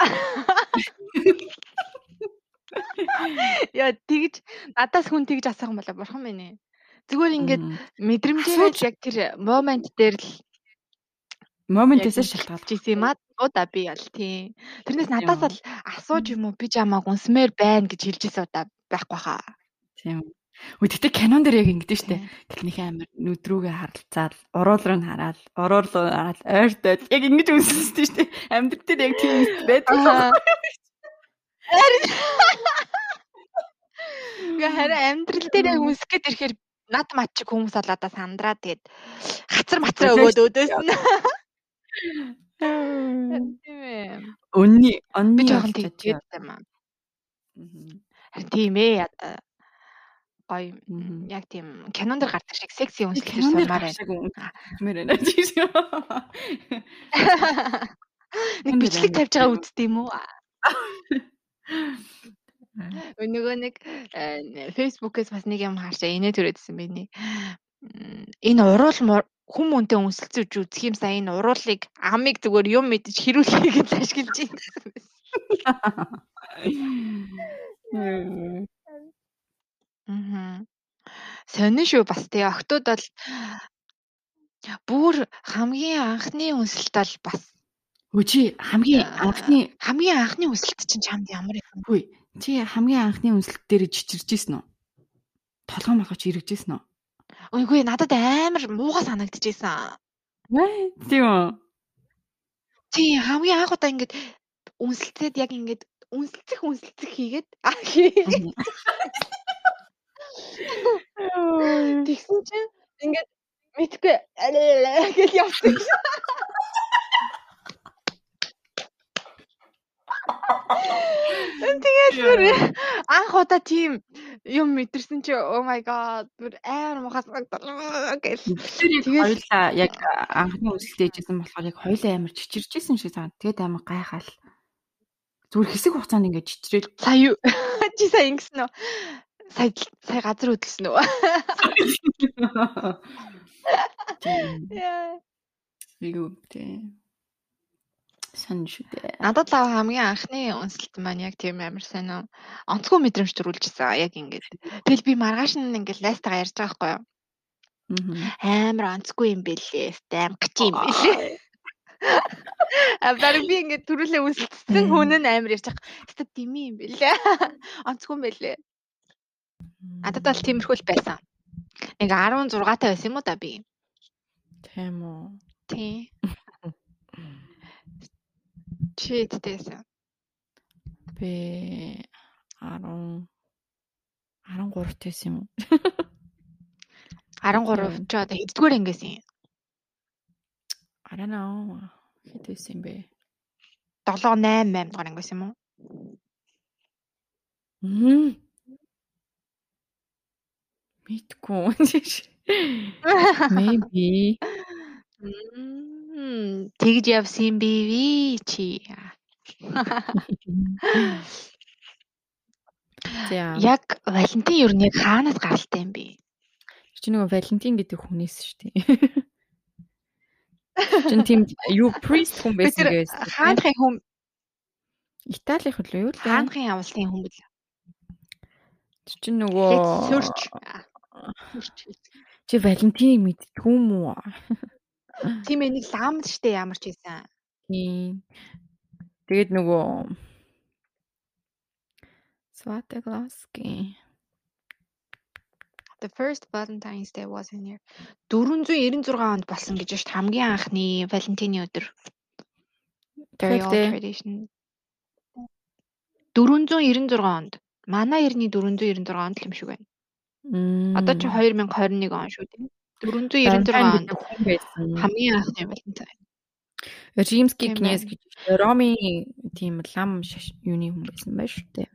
Яа тэгж надаас хүн тэгж асах юм бола бурхан минь ээ. Зүгээр ингээд мэдрэмжээр яг тэр момент дээр л моментээс шалтгаалж ирсэн юм аа. Удаа би бол тий. Тэрнээс надаас л асууж юм уу би жамааг унсмээр байна гэж хэлж ирсэн удаа байхгүй хаа. Тийм. Тэгтээ кинон дээр яг ингэдэж штэ. Техникийн амир нүдрүүгээ харалцаал, уруулруу нь хараад, уруулруу хараад ойртоод яг ингэж үнсэлсэн штэ. Амьдрал дээр яг тийм байдаг. Гэ харин амьдрал дээр яг үнсэх гээд ирэхээр над мат чиг хүмүүс олоодаа сандраа тэгээд хацар мацраа өгөөд өдөөс нь. (laughs) Тийм ээ. Өнний онны жоохон тэгж юм аа. Харин тийм ээ гоё. Яг тийм кинон дэр гардаг шиг секси үнслэлээр сумаар байна. (laughs) Нэг бичлэг тавьж байгаа үсттэй юм уу? Нөгөө нэг фэйсбүүкээс бас нэг юм хаашаа инээ төрөөдсөн би нэг энэ уруул хүм үнтэй үнсэлцэж үзэх юм сая энэ уруулыг амыг зүгээр юм мэдэж хэрүүлэхийг л ашиглаж байна. Аа. Сонин шүү бас тий октод бол бүр хамгийн анхны үнсэлт бол бас Өө чи хамгийн анхны хамгийн анхны үнсэлт чинь чамд ямар юм? Үгүй чи хамгийн анхны үнсэлт дээр чичирж ийсэн үү? Толгой молгоч ирэж ийсэн үү? Үгүй надад амар муухай санагдчихсэн. Ээ тийм үү? Тий хамгийн анх удаа ингээд үнсэлтэд яг ингээд үнсэлцэх үнсэлцэх хийгээд аа хийгээд (laughs) Тэгсэн чинь ингээд мэдгүй гэж явсан. Тэгээд бүр анх удаа тийм юм мэдэрсэн чи oh my god бүр амар мухас гэж. Тэгээд хоёулаа яг анхны үсэлтэй ээжсэн болохоор яг хоёулаа амар чичирчсэн шиг санаа. Тэгээд амар гайхаал. Зүгээр хэсэг хугацаанд ингээд чичрээл. Сая (laughs) чи сая ингэсэн үү? Сая сая газар хөдлсөн үү? Яа. Юу. Сонь шүү дээ. Надад лав хамгийн анхны үнсэлт маань яг тийм амар сайн. Онцгой мэдрэмж төрүүлжсэн. Яг ингэж. Тэгэл би маргааш нь ингээд лайстагаа ярьж байгаа байхгүй юу? Амар онцгүй юм бэлээ. Амгач юм бэлээ. А баг би ингээд төрүүлээ үнсэлтсэн хүн нь амар ярьж байгаа. Тэт дими юм бэлээ. Онцгүй юм бэлээ. Надад бол тиймэрхүү л байсан. Нэг 16 таа байсан юм уу да би. Тийм үү. Тий. (laughs) Чи хэдтэйсэн? Би 10 13 тэйсэн юм уу? (laughs) 13 ч одоо хэддүгээр ангиас юм? I don't know. Хэд байсан бэ? 7 8 8 дугаар ангиас юм уу? Мм. Мэдгүй. Maybe. Мм. Тэгж явсан бивэ чи. За. Яг Валентин юу нэг хаанаас гаралтай юм бэ? Чи нөгөө Валентин гэдэг хүнээс шүү дээ. Чин тийм юу priest хүн байсан гэж. Хаанхын хүн Италих л юу л хаанхын явуултын хүн бэл. Чин нөгөө Сүрч. Чи Валентин мэдтгүй юм уу? Тийм ээ нэг лам штэ ямар ч байсан. Тийм. Тэгээд нөгөө Сватагласки. The first Valentine's Day was in here. 496 онд болсон гэж шүү дээ. Хамгийн анхны Валентины өдөр. Very old tradition. 496 онд. Манай эртний 496 онд л юм шиг байна. Одоо чи 2021 он шүү дээ. 496 онд хамгийн анхны Валентин. Римский князь гэж Ромын тийм лам юуны хүн байсан байж шүү дээ.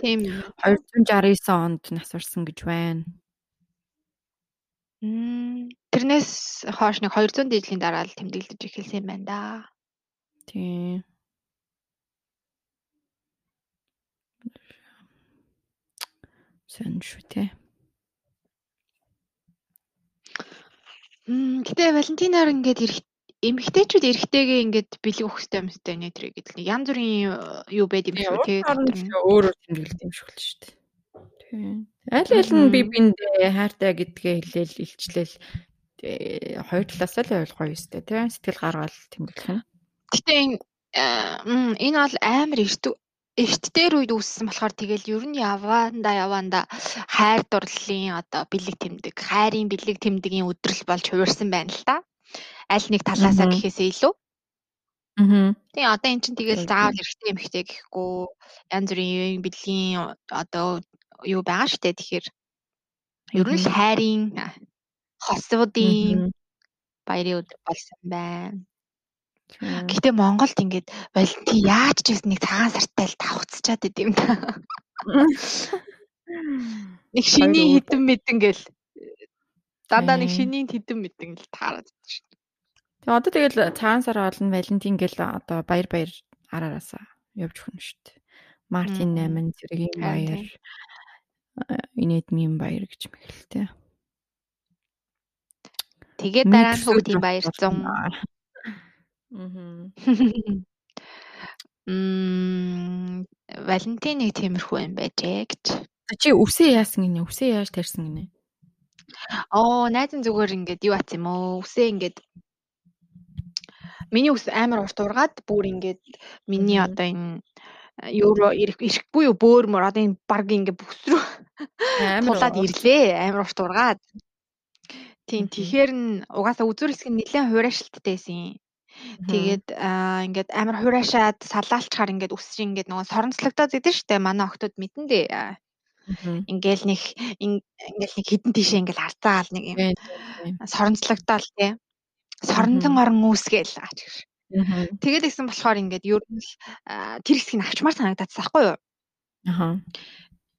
Тийм. 269 онд нас барсан гэж байна. Тэрнээс хойш нэг 200 жилийн дараа л тэмдэглэж эхэлсэн юм байна да. Тийм. Сэн шүү те. Мм. Гэтэ Валентинаар ингээд ирэх эмэгтэйчүүд эрэгтэйгээ ингээд бэлэг өгөх хэрэгтэй юм өстэй нэ тэр гэдэг нь янз бүрийн юу байд юм шүү тий. Өөрөөр тэмдэглэдэг юм шиг л шүү дээ. Тийм. Аль аль нь би биндээ хайртай гэдгээ хэлээл илчлээл хоёр талаас л ойлгоо юм өстэй тий. Сэтгэл гаргаал тэмдэглэх нь. Гэтэ энэ энэ бол амар эрт эрт дээр үед үүссэн болохоор тэгэл ер нь яваанда яваанда хайр дурлалын одоо бэлэг тэмдэг, хайрын бэлэг тэмдгийн өдрөл болж хувирсан байна л та аль нэг талаасаа гэхээсээ илүү. Аа. Тийм одоо эн чинь тэгэл заавал эрэгтэй эмэгтэй гэхгүй янз бүрийн бэлгийн одоо юу байгаа штэ тэгэхээр ер нь л хайрын хосуудын баярын өдөр болсон байна. Гэтэ Монголд ингээд Валентин яаж ч гэсэн нэг цагаан сартай л давхцчаад идэм та. Нэг шиний хитэн мэдэн гэл дандаа нэг шиний хитэн мэдэн л таарад шүү. Тэгээ одоо тэгэл цагаан сар олон Валентин гэл одоо баяр баяр араараасаа явж өгнө шүү дээ. Мартин 8 зэргийн баяр инэдмийн баяр гэж мэгэлтэй. Тэгээ дараа нь хүүхдийн баяр 100. Аа. Мм Валентиныг тиймэрхүү юм байжээ гэж. Чи үсээ яасан гинэ? Үсээ яаж тарьсан гинэ? Оо, найз нь зүгээр ингээд юу ат юм уу? Үсээ ингээд Миний ус амар урт ургаад бүр ингээд миний одоо энэ евро ирэхгүй юу бөөрмөр одоо энэ баг ингээд бүс рүү тулаад ирлээ амар урт ургаад. Тийм тэгэхээр нь угаасаа үзүр хэсэг нь нэлээд хуурайшилттай байсан. Тэгээд ингээд амар хуурайшаад салаалчаар ингээд үс чинь ингээд нөгөө соронцлогдоод идэв штэ манай охтууд мэдэн дээ. Ингээл нэг ингээл нэг хідэн тишээ ингээл харцаагаал нэг юм соронцлогдоол тий соронзон орон үүсгээл аач гэж. Тэгээд ихсэн болохоор ингээд ер нь тэр хэсгийг авчмаар санагдаад байхгүй юу? Аа.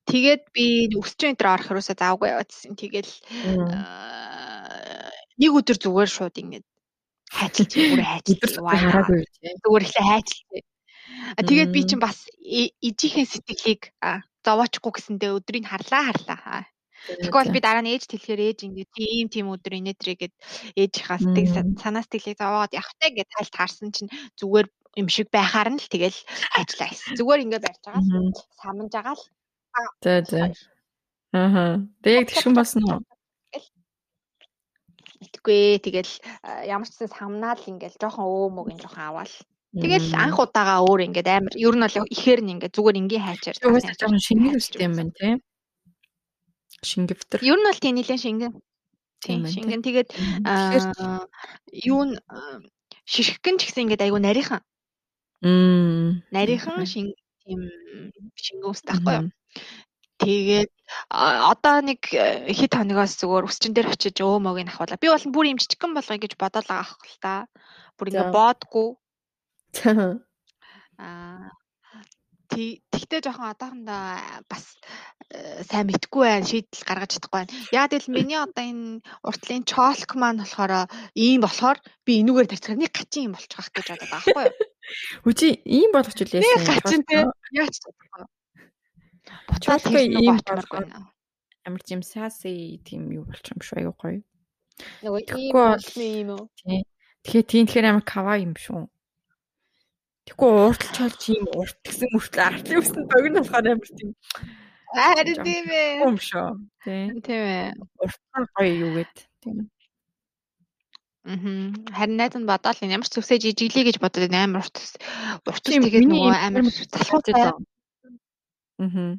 Тэгээд би өсчөн өдр орох юусаа заавгүй яваадсэн. Тэгэл нэг өдөр зүгээр шууд ингээд хайчилж бүрээ хайчилж хараагүй зүгээр ихлэ хайчилж. Тэгээд би чинь бас ижийнхээ сэтгэлийг зовоочгүй гэсэндээ өдрийг харлаа харлаа. Тэгвэл би дараа нь ээж тэлэхээр ээж ингээд тийм тийм өдөр инээдрээ гэд ээжийнхаа сэтгэл санаа сэтгэлийг зовоод явахтай гэд тайлт харсан чинь зүгээр юм шиг байхаар нь л тэгэл хайчлаа гэсэн. Зүгээр ингээд барьж байгаа л саманж байгаа л. За за. Аа. Тэг яг тэгшин болсон уу? Итгэвээ тэгэл ямар ч сан самнаа л ингээл жоохон өөмөг ин жоохон аваал. Тэгэл анх удаага өөр ингээд амар ер нь бол ихээр нь ингээд зүгээр энгийн хайчаар. Угаасаа жоохон шингэн үстэй юм байна тийм. Шингэвтер. Ер нь бол тийм нэлээд шингэн. Тийм шингэн тэгээд юу н шишгэн ч гэсэн ингээд айгу нарийнхан. Мм. Нарийнхан шин тийм шингэн үстэй байхгүй юу? Тэгээд одоо нэг э, хэд хоногоос зүгээр өсчин дээр очиж өөмөг нь ахуулаа. Би бол бүр юм жижигхэн болгоё гэж бодоод байгаа ах л та. Бүр ингээ боодгүй. Аа тэгтээ жоохон одоохондоо бас э, сайн мэдгүй байна. Шийдэл гаргаж чадахгүй байна. Яг л миний одоо энэ уртлын чолк маань болохоор ийм болохоор би энүүгээр тарьцгаа нэг гачин юм болчих واخ гэж бодоод байгаа байхгүй юу? Үгүй ийм болгоч үлээсэн. Нэг гачин те. Яаж чадахгүй. Буцаад ийм болгоо. Амар тийм саси тийм юу болчих юм шүү аюу гоё. Нөгөө ийм юм уу? Тэгэхээр тийм тэгэхээр амар кава юм шүү. Тэгэхгүй уурталч болж ийм урт гэсэн мөртлөө артлын үсэнд богино болохоор амар тийм Харин тийм ээ. Юм шүү. Тийм. Тийм ээ. Уртхан гоё юу гэд. Тийм. Мм. Харин найдад бодоол ямар ч зүсээ жижиглээ гэж бодоод амар урт урт тэгээд нөгөө амар залхуутай. Аа.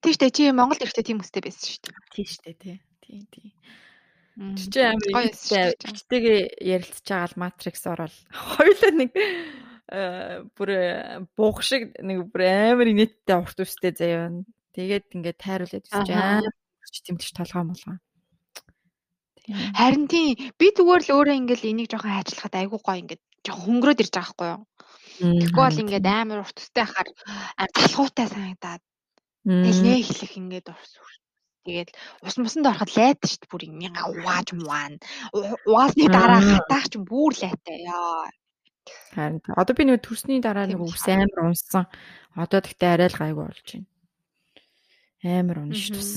Тийм шүү дээ. Чи Монголд ирэхдээ тийм үстэй байсан шүү дээ. Тийм шүү дээ. Тий. Тий. Тий. Чи чи амар ихтэйгээ ярилцж байгаа л Matrix орол. Хоёулаа нэг э, бүр буух шиг нэг бүр амар инээдтэй урт үстэй заяа. Тэгээд ингээд тайруулаад үсэж амар тэмдэж толгоо молгоо. Харин тийм би зүгээр л өөрөө ингээд энийг жоохон хайчлахад айгүй гоё ингээд жоохон хөнгөрөөд ирж байгаа байхгүй юу. Тэгэхгүй бол ингээд амар урт үстэй хахаар талхуутай санагдаад Тэгэл нэ хэлэх ингээд урс Тэгээд ус мусанд ороход лайт шүү дээ бүр юм угааж муаана. Угаасны дараа хатаах ч бүр лайтай яа. Харин одоо би нэг төрсний дараа нэг ус амар унсан. Одоо тэгтээ арай л гайгүй болж байна. Амар унш тус.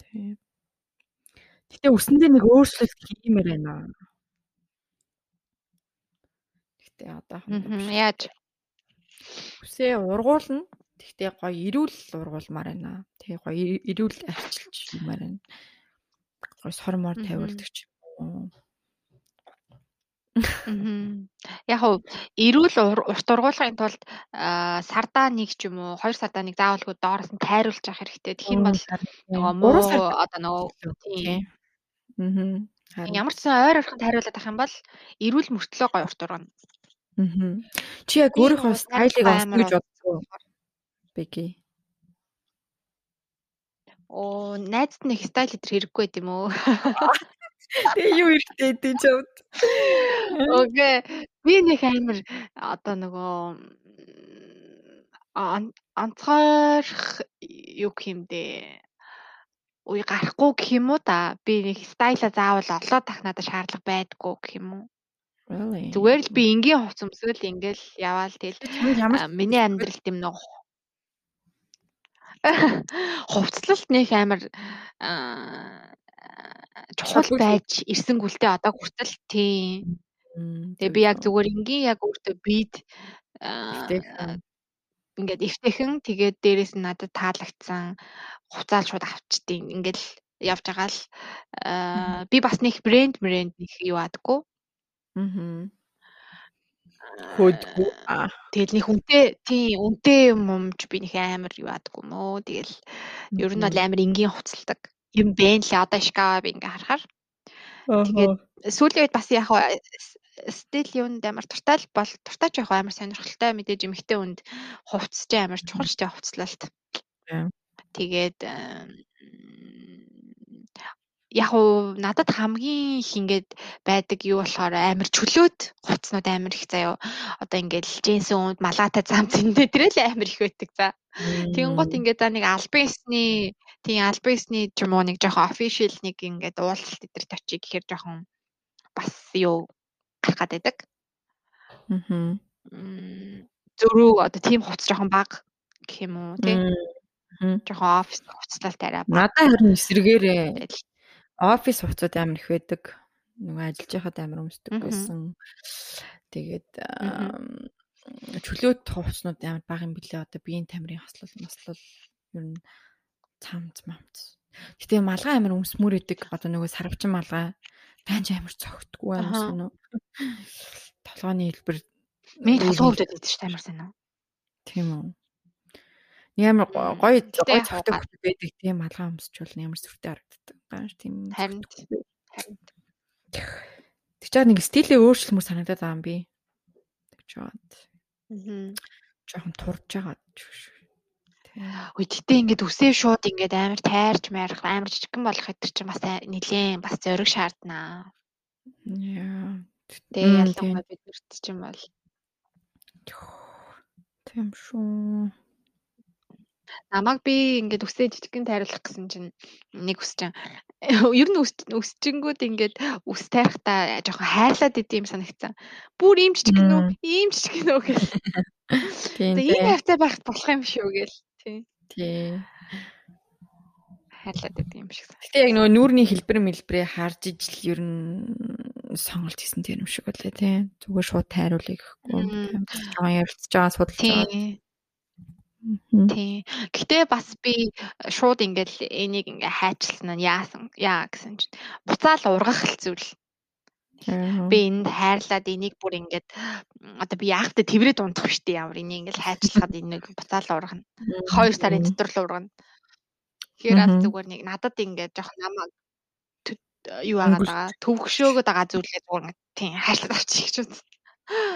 Тийм. Гэтэ үсэндээ нэг өөрчлөлт хиймээр байна. Гэтэ одоо яаж үсээ ургуулна Тэгтээ гоё ирүүл ургуулмаар байна. Тэгээ гоё ирүүл арчилж юмар байна. Гоё сормоор тавиулдаг ч юм уу. Яг уу эрүүл урт ургуулгын тулд сардаа нэг ч юм уу хоёр сардаа нэг заавалгүй доороос нь тайруулж явах хэрэгтэй. Юм бол нөгөө муу одоо нөгөө тийм. Аа. Ямар ч сан ойр орхон тайруулаад авах юм бол эрүүл мөртлөө гоё урт ургана. Аа. Чи яг өөрийнхөө стайлыг олсно гэж бодсон. Бэки. Оо, найзд нэг стайл өдр хэрэггүй байт юм уу? (laughs) Тэгээ юу хэрэгтэй дээ чамд. Окей. Би нэг амар одоо нөгөө онцгойрох юу гэмдээ үе гарахгүй гэх юм уу да. Би нэг стайла заавал олоод тах надад шаардлага байдгүй гэх юм уу? Зүгээр л би энгийн хувц өмсгөл ингээл яваал тэгэл миний амьдралд юм нэг хувцлалт нэг амар чухал байж ирсэнгүлтэй одоо хүртэл тийм. Тэгээ би яг зүгээр энгийн яг өөртөө бид ингээд эвтэхэн тэгээд дээрэс нь надад таалагдсан хуцаал шууд авчдیں۔ Ингээд явж байгаа л би бас нэг брэнд брэнд нэг юу адаггүй. Аа хөөдгүү. Тэгэл нэг үнтэй тийм үнтэй юм юмж би нэг амар юу яадаггүй мөө. Тэгэл ер нь бол амар энгийн хуцалдаг юм бэ лээ. Одоо шкава би ингээ харахаар. Тэгээд сүүлийн үед бас яг стил юунд амар туртай бол туртай ч яг амар сонирхолтой мэдээж эмхтэй үнд хувцс ч амар чухал ч хувцлалт. Тэгээд яг уу надад хамгийн их ингээд байдаг юу болохоор амар чөлөөт хувцснууд амар их заяо. Одоо ингээд джинсэн үнд малаатай зам зэндээ тэрэл амар их байдаг за. Тэгэнгუთ ингээд за нэг альбисны тийм альбисны ч юм уу нэг жоохон official нэг ингээд уулалт эдэрт очие гэхээр жоохон бас юу гарах гад байдаг. Аа. Зөрүү одоо тийм хувц жоохон баг гэх юм уу тийм. Жоохон офис хувцлалт арай. Надад харин эсрэгээрээ офис хувцууд амар их байдаг. Нөгөө ажиллаж байхад амар өмсдөг байсан. Тэгээд чөлөөт хувцснууд амар бага юм билээ одоо биеийн тамирын хослол мослол ер нь цамц мамц. Гэтэ малгай амар өмсмөр идэг одоо нөгөө сарвчин малгай таньж амар цогтгүй шиг нөө. Толгойн хэлбэр Миний толгой өвдөд идэв ш амар уу? Тийм үү. Ямар гоё гоё цогтой хөлт байдаг тийм малгай өмсчүүл ямар сүртэй харагддаг. Гааш тийм. Харин харин. Тэг чаа нэг стилээ өөрчлөмөр санагдаад байгаа юм би. Тэг чаад. Аа. Жохон турж байгаа шүү. Үй гэтээ ингээд үсээ шууд ингээд амар тайрч майрах амар жижигхэн болох хэвтер чинь бас нилээн бас зориг шаарднаа. Яа. Тэгээ ялангуяа бид нарт чинь бол Тийм шүү. Намайг би ингээд үсээ жижигхэн тайруулах гэсэн чинь нэг үс чинь ер нь үсчингүүд ингээд үс тайрахтаа жоохон хайрлаад идэм санагцсан. Бүр ийм жижигхэн үү? Ийм жижигхэн үү гэх. Тийм. Ийм хавцаа байхад болох юм шүү гэл. Тий. Тий. Хайрлаад байдаг юм шиг. Гэтэ яг нөгөө нүүрний хэлбэр мэлбэрээ харж ижил ер нь сонголт хийсэн тийм юм шиг байлаа тий. Зүгээр шууд тайруулъя гэхгүй. Жоо ярилцж байгаа судалж байгаа. Тий. Гэтэ бас би шууд ингээд энийг ингээ хайчилсан нь яасан яа гэсэн чинь буцаал ургах л зүйл. Би энд хайрлаад энийг бүр ингээд одоо би яахтай тэрвэрэд унтах штеп ямар энийг ингээд хайчлахад энийг буцаал ургана. 2 сарын дотор л ургана. Тэгэхээр зүгээр нэг надад ингээд жоох намайг юу агаад байгаа төвөгшөөгöd байгаа зүйлээ зүгээр тийм хайрлаад авчих гэж үзсэн.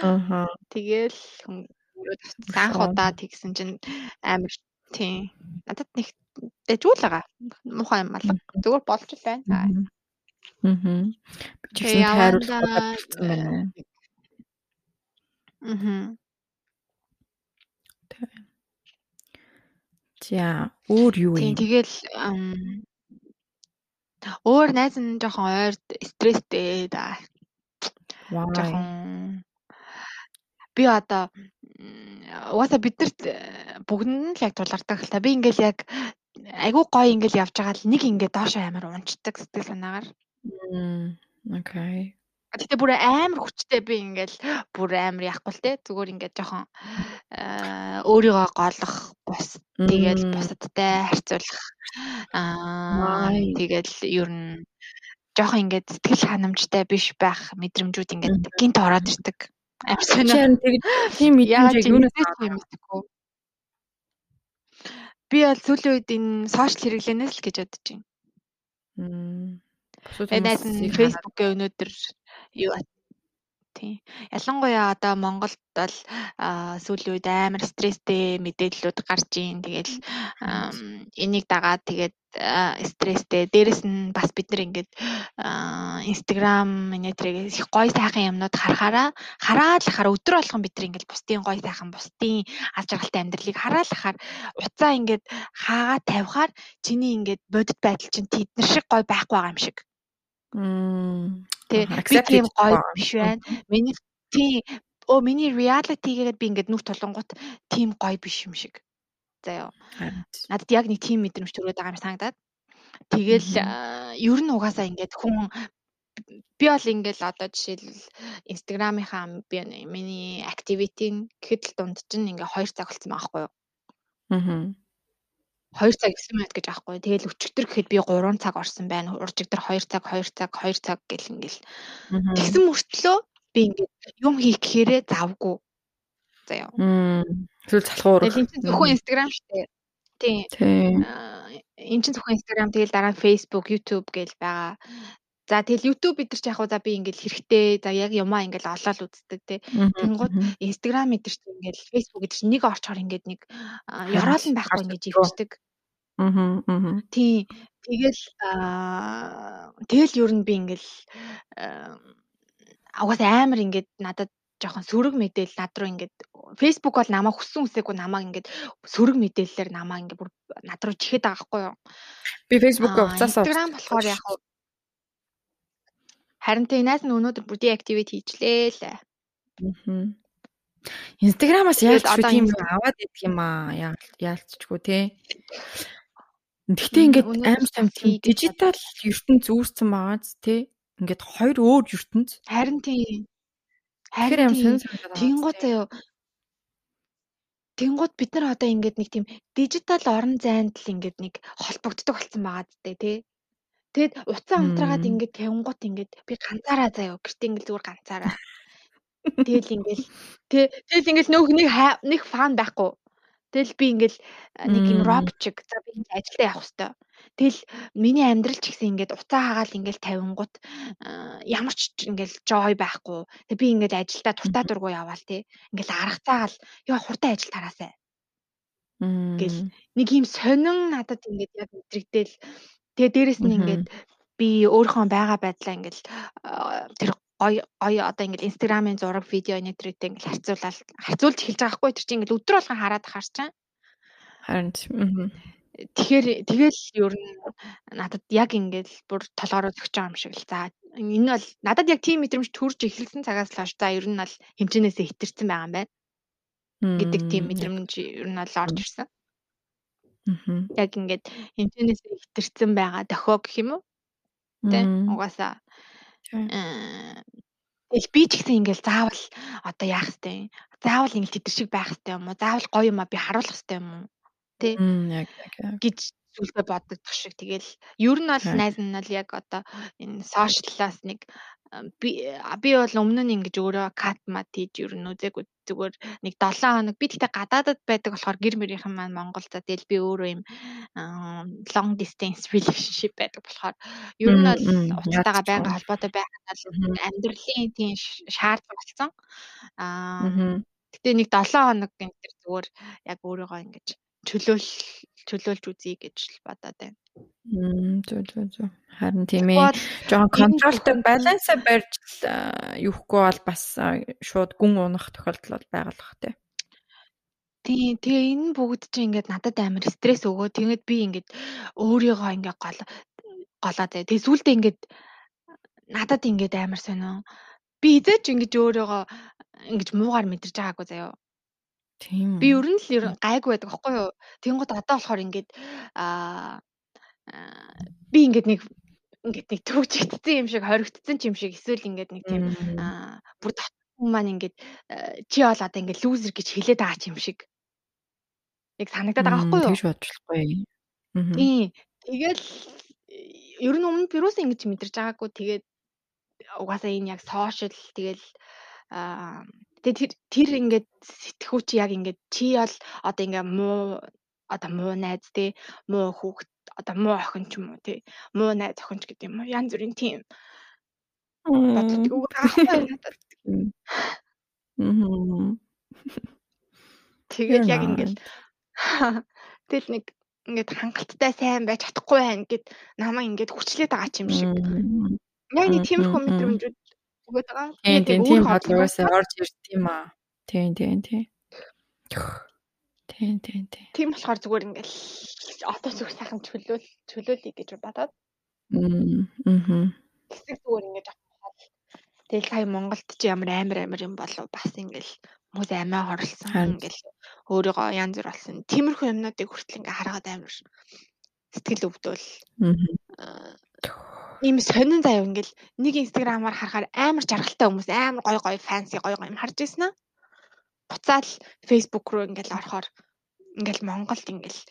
Аа. Тэгэл анх удаа тэгсэн чинь амар тийм надад нэг дэжүүл байгаа. Муухай юм алга. Зүгээр болж л байна. Аа. Би ч гэсэн тайруулах болсон байна. Аа. За, өөр юу юм? Тэгэл өөр найз нь жоохон ойр стресстэй да. Жоохон би одоо угаасаа биднэрт бүгдэнд нь л яг тулгардаг л та. Би ингээл яг айгүй гоё ингээл явж байгаа л нэг ингээд доош амар унцдаг сэтгэл санаагаар. Окей. Гэтэ бүр амар хүчтэй би ингээл бүр амар яахгүй л те зүгээр ингээд жоохон өөрийгөө голох бус тэгэл бусадтай харьцуулах аа тэгэл ер нь жоохон ингээд сэтгэл ханамжтай биш байх мэдрэмжүүд ингээд гинт ороод ирдэг. Сонио. Тийм мэдрэмж юунаас юм бэ? Би бол сүүлийн үед энэ сошиал хэрэглэнээс л гэж бодож байна. Мм. Нь Facebook-ийн өнөөдөр юу Тийм. Ялангуяа одоо Монголд бол сүүлийн үед амар стресстэй мэдээллүүд гарч ийн. Тэгэл энийг дагаад тэгээд стресстэй. Дээрэс нь бас бид нар ингээд Instagram минетрийг их гоё сайхан юмнууд харахаараа хараад л хараа өдөр болгон бид нар ингээд бусдын гоё сайхан бусдын аз жаргалтай амьдралыг хараад л хахаар уцаа ингээд хаагаа тавихаар чиний ингээд бодит байдал чинь тэднэр шиг гоё байхгүй байгаа юм шиг. Мм. Тэ би тийм гоё биш байна. Миний тий оо миний reality гэдэг би ингээд нүх толонгот тийм гоё биш юм шиг. Заяа. Надад яг нэг тийм мэдрэмж төрөөд байгаа юм санагдаад. Тэгэл ер нь угаасаа ингээд хүн би бол ингээл одоо жишээлбэл инстаграмынхаа би миний activity гэхэд л дунд чинь ингээ 2 цаг болсон байгаа байхгүй юу. Аа. 2 цаг 9 минут гэж аахгүй. Тэгэл өчигдөр гэхэд би 3 цаг орсон байна. Уржигдэр 2 цаг, 2 цаг, 2 цаг гэл ингээл. Тэгсэн мөртлөө би ингээд юм хийх гэхээрээ завгүй. За яа. Эсвэл залхуур. Тэгэл энэ зөвхөн Instagram шүү дээ. Тийм. Тийм. Энэ чинь зөвхөн Instagram тэгэл дараа нь Facebook, YouTube гээл байгаа. За тэгэл YouTube бид нар ч яг уу за би ингээл хэрэгтэй за яг юмаа ингээл олоод үздэг те. Тэнгууд Instagram мэдэр чи ингээл Facebook гэдэг чи нэг орчоор ингээд нэг ёроолн байхгүй ингэж ивчдэг. Аа аа. Тий. Тэгэл аа тэгэл ер нь би ингээл угаасаа амар ингээд надад жоохон сөрөг мэдээлэл над руу ингээд Facebook бол намайг хүссэн үсээгүй намайг ингээд сөрөг мэдээллээр намайг ингээд бүр над руу чихээд байгаа байхгүй юу. Би Facebook-ыг уцаасаа Instagram болохоор яг Харин тэнээс нь өнөөдөр бүр deactivate хийчлээ л. Аа. Инстаграмаас яаж ч тийм юм аваад идэх юм аа. Яалтчгүй те. Гэхдээ ингээд аим сам тийм дижитал ертөнц үүссэн байгааз те. Ингээд хоёр өөр ертөнц. Харин тийм. Харин тийм. Тэнгуут заяа Тэнгууд бид нар одоо ингээд нэг тийм дижитал орон зайд л ингээд нэг холбогддог болсон байгаа зү тэ. Тэгэд утсаа унтраагаад ингээд тавингууд ингээд би ганцаараа заяа гэртээ ингээд зүгээр ганцаараа. Тэгэл ингээл тэгэл ингээл нөөх нэг нэг фан байхгүй. Тэгэл би ингээл нэг юм робот чиг за би ажилдаа явах хэвээр. Тэгэл миний амьдрал ч гэсэн ингээд уцаа хагаал ингээл тавингууд ямар ч ингээл joy байхгүй. Тэг би ингээд ажилдаа туртаа дургу яваал тий. Ингээл аргацаагаал ёо хурдан ажил тараасаа. Гэл нэг юм сонин надад ингээд яг мэдрэгдээл тэгээ дээрэс нь ингээд би өөрийнхөө байгаа байдлаа ингээл тэр гоё гоё одоо ингээл инстаграмын зураг видео энэ төрөйтэй ингээл харьцуулаад харьцуулж эхэлж байгаа хгүй. Тэр чинь ингээл өдрө болгон хараад чинь харин тэгэхээр тэгэл ер нь надад яг ингээл бүр толгороо зөгч байгаа юм шиг л. За энэ бол надад яг тийм мэдрэмж төрж эхэлсэн цагаас л хойш за ер нь бол хэмжээнээсээ хитэрсэн байгаа юм байна гэдэг тийм мэдрэмж ер нь бол орж ирсэн. Яг ингээд хэмжээнээсээ хитэрсэн байгаа дохио гэх юм уу? Тэ угаасаа Тэгэл би ч гэсэн ингээл заавал одоо яах хэвтэй. Заавал ингээл тэдэр шиг байх хэвтэй юм уу? Заавал гоё юм а би харуулах хэвтэй юм уу? Тэ? Яг яг. гэж зүйлээ боддог шиг. Тэгэл ер нь бол найз нь бол яг одоо энэ сошиаллаас нэг би би бол өмнө нь ингэж өөрөө кат мат хийж ер нь үзээгүй зүгээр нэг 7 хоног би тэгтээ гадаадад байдаг болохоор гэр мөрийнхэн маань Монгол за тэгэл би өөрөө юм long distance relationship байдаг болохоор ер нь бол уцтайгаа байнга холбоотой байх нь амьдралын тийм шаардлага болсон. Аа гэтээ нэг 7 хоног энэ зүгээр яг өөрийгөө ингэж чөлөөл чөлөөлж үзье гэж л бодоод байна. Мм зү зү зү. Харин тийм ээ. Жохон контролтой балансаа барьж юухгүй бол бас шууд гүн унах тохиолдол байгаа л бах тий. Тий, тэгээ энэ бүгд чинь ингээд надад амар стресс өгөө. Тэгээд би ингээд өөрийгөө ингээд гол голоо тэгээ. Тэгээ сүулдэ ингээд надад ингээд амар сонио. Би эзэж ингэж өөрийгөө ингэж муугаар мэдэрч байгаагүй заяо. Тийм. Би ер нь л гайгүй байдаг аахгүй юу. Тэнгууд одоо болохоор ингээд аа би ингээд нэг ингээд нэг төвчгдсэн юм шиг хоригдсон ч юм шиг эсвэл ингээд нэг тийм аа бүр татсан маань ингээд чи бол одоо ингээд лүүзер гэж хэлээд байгаа ч юм шиг яг санагдаад байгаа байхгүй юу? Тэгж бодлохгүй. Тийм. Тэгэл ер нь өмнө вирус ингэж мэдэрч байгаагүй тэгээд угаасаа энэ яг сошиал тэгэл аа Тэгээ тэр тэр ингээд сэтгхүү чи яг ингээд чи бол одоо ингээ муу одоо муу найз те муу хүүхэд одоо муу охин ч юм уу те муу найз охин ч гэдэг юм уу? Янз бүрийн тийм. Бодлоо үг аахгүй надад. Тэгээд яг ингээд (laughs) тэгэл нэг ингээд хангалттай сайн байж чадахгүй байна гэд намайг ингээд хүчлээд байгаа юм шиг. Яг нэг тиймэрхүү мэдрэмжүүд өгöd байгаа. Тийм тийм тийм бодлогоосоо орж ирд юм аа. Тийм тийм тийм. Тийм тийм тийм. Тийм болохоор зүгээр ингээл одоо зүгээр сайхан чөлөөл чөлөөлье гэж бодоод. Аа. Хэсэг зүгээр ингэж авах. Тэгэл сая Монголд чи ямар амар амар юм болов бас ингээл хүмүүс амиа хорлсон ингээл өөрийгөө янз бүр болсон. Тиймэрхүү юмнуудыг хүртэл ингээ хараад амар сэтгэл өвдөл. Аа ийм сонин заяа ингээл нэг инстаграмаар харахаар амар жаргалтай хүмүүс амар гой гой фэнси гой гой юм харж ирсэн аа. Буцаал Facebook руу ингээл орохоор ингээл Монголд ингээл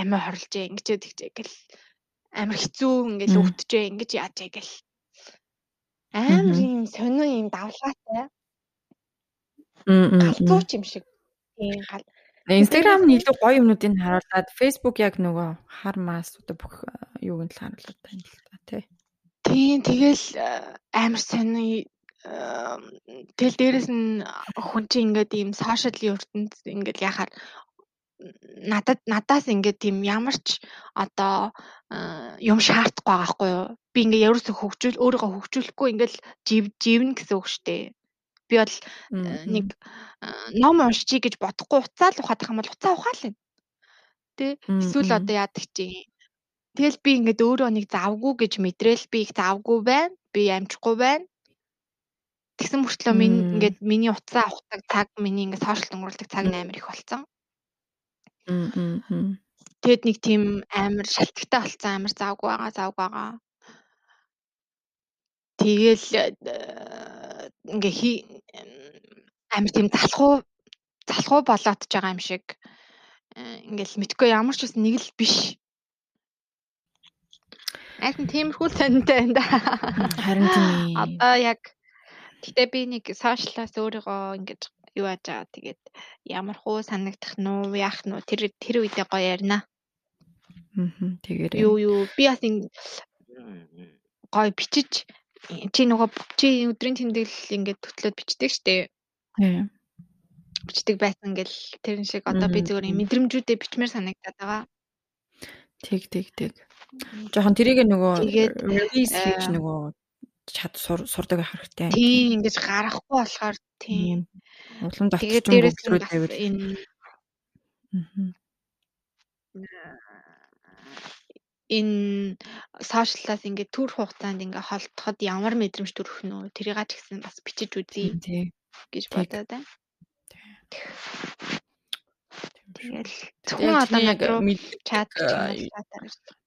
амиа хорлжээ ингэчээ тэгчээ гэл амар хэцүү ингээл өвтжээ ингэж яажээ гэл амар юм сонин юм давлгаатай. Галзууч юм шиг. Тийм гал Instagram нь илүү гоё юмнуудыг харуулад Facebook яг нөгөө хар мас одоо бүх юуг нь л харуулдаг юм л та тий. Тийм тэгэл амар сони тэгэл дээрэс нь хүн чинь ингээд ийм сошиал ертөнд ингээд яхаар надад надаас ингээд тийм ямар ч одоо юм шаардахгүй байгаа хгүй юу. Би ингээд ерөөсө хөгжүүл өөрийгөө хөгжүүлэхгүй ингээд жив живнэ гэсэн үг шүү дээ. Би бол э, нэг ном уншчихъя гэж бодохгүй уцаа л ухаад байгаа юм бол уцаа ухаал юм. Тэ эсвэл одоо яадаг чи. Тэгэл би ингээд өөрөө нэг завгүй гэж мэдрээл би их завгүй байна. Би амжихгүй байна. Тэгсэн мөртлөө минь ингээд миний уцаа ухдаг цаг миний ингээд сошиал өнгөрүүлдэг цаг амар их болсон. Тэгэд нэг тийм амар шалтгатай болсон амар завгүй байгаа завгүй байгаа. Тэгэл э, ингээ хий амар тийм залхуу залхуу болоод ч байгаа юм шиг э, ингээл мэдгүй ямар ч бас нэг л биш. Айсан тиймэрхүү тантай байна да. Харин тийм. Одоо яг гэтээ би нэг сошиалаас өөрийгөө ингэж юу яаж байгаа тэгээд ямар хуу санагдах нь уу яах нь уу тэр тэр үедээ гоё ярина. Аа тэгээрэй. Юу юу би бас гоё бичиж чи нөгөө чи өдрийн тэмдэглэл ингээд төтлөөд бичдэг штэ. Тийм бичдэг байсан гэл тэрэн шиг одоо би зөвөр мэдрэмжүүдээ бичмээр санагдаад байгаа. Тэг тэг тэг. Жохон тэрийг нөгөө release хийж э, нөгөө чад сурдаг хэрэгтэй. Тийм ингэж гарахгүй болохоор тийм улам давтчих юм бүгдрүүд энэ энэ сошиаллаас ингээд төр хугацаанд ингээ холдоход ямар мэдрэмж төрөх нь үү? Тэрийг ч гэсэн бас бичиж үзье гэж бодоод байна. Тэгэл зөвхөн одоо яг чат Мм.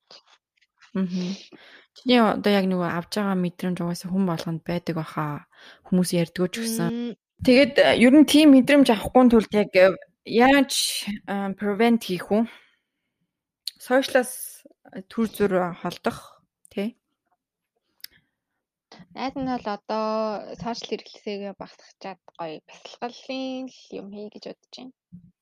Чиний одоо яг нөгөө авж байгаа мэдрэмж угаасаа хүн болгонд байдаг баха. Хүмүүс ярьдгөө ч гэсэн. Тэгээд э, ер нь тийм мэдрэмж авахгүй тулд яг э, яаж prevent хийх вэ? Сошиалаас төр зүр холдох тий? Найз нь бол одоо сошиал хэрэглээсээ багсгачаад гоё бясалгалын юм хий гэж бодож байна.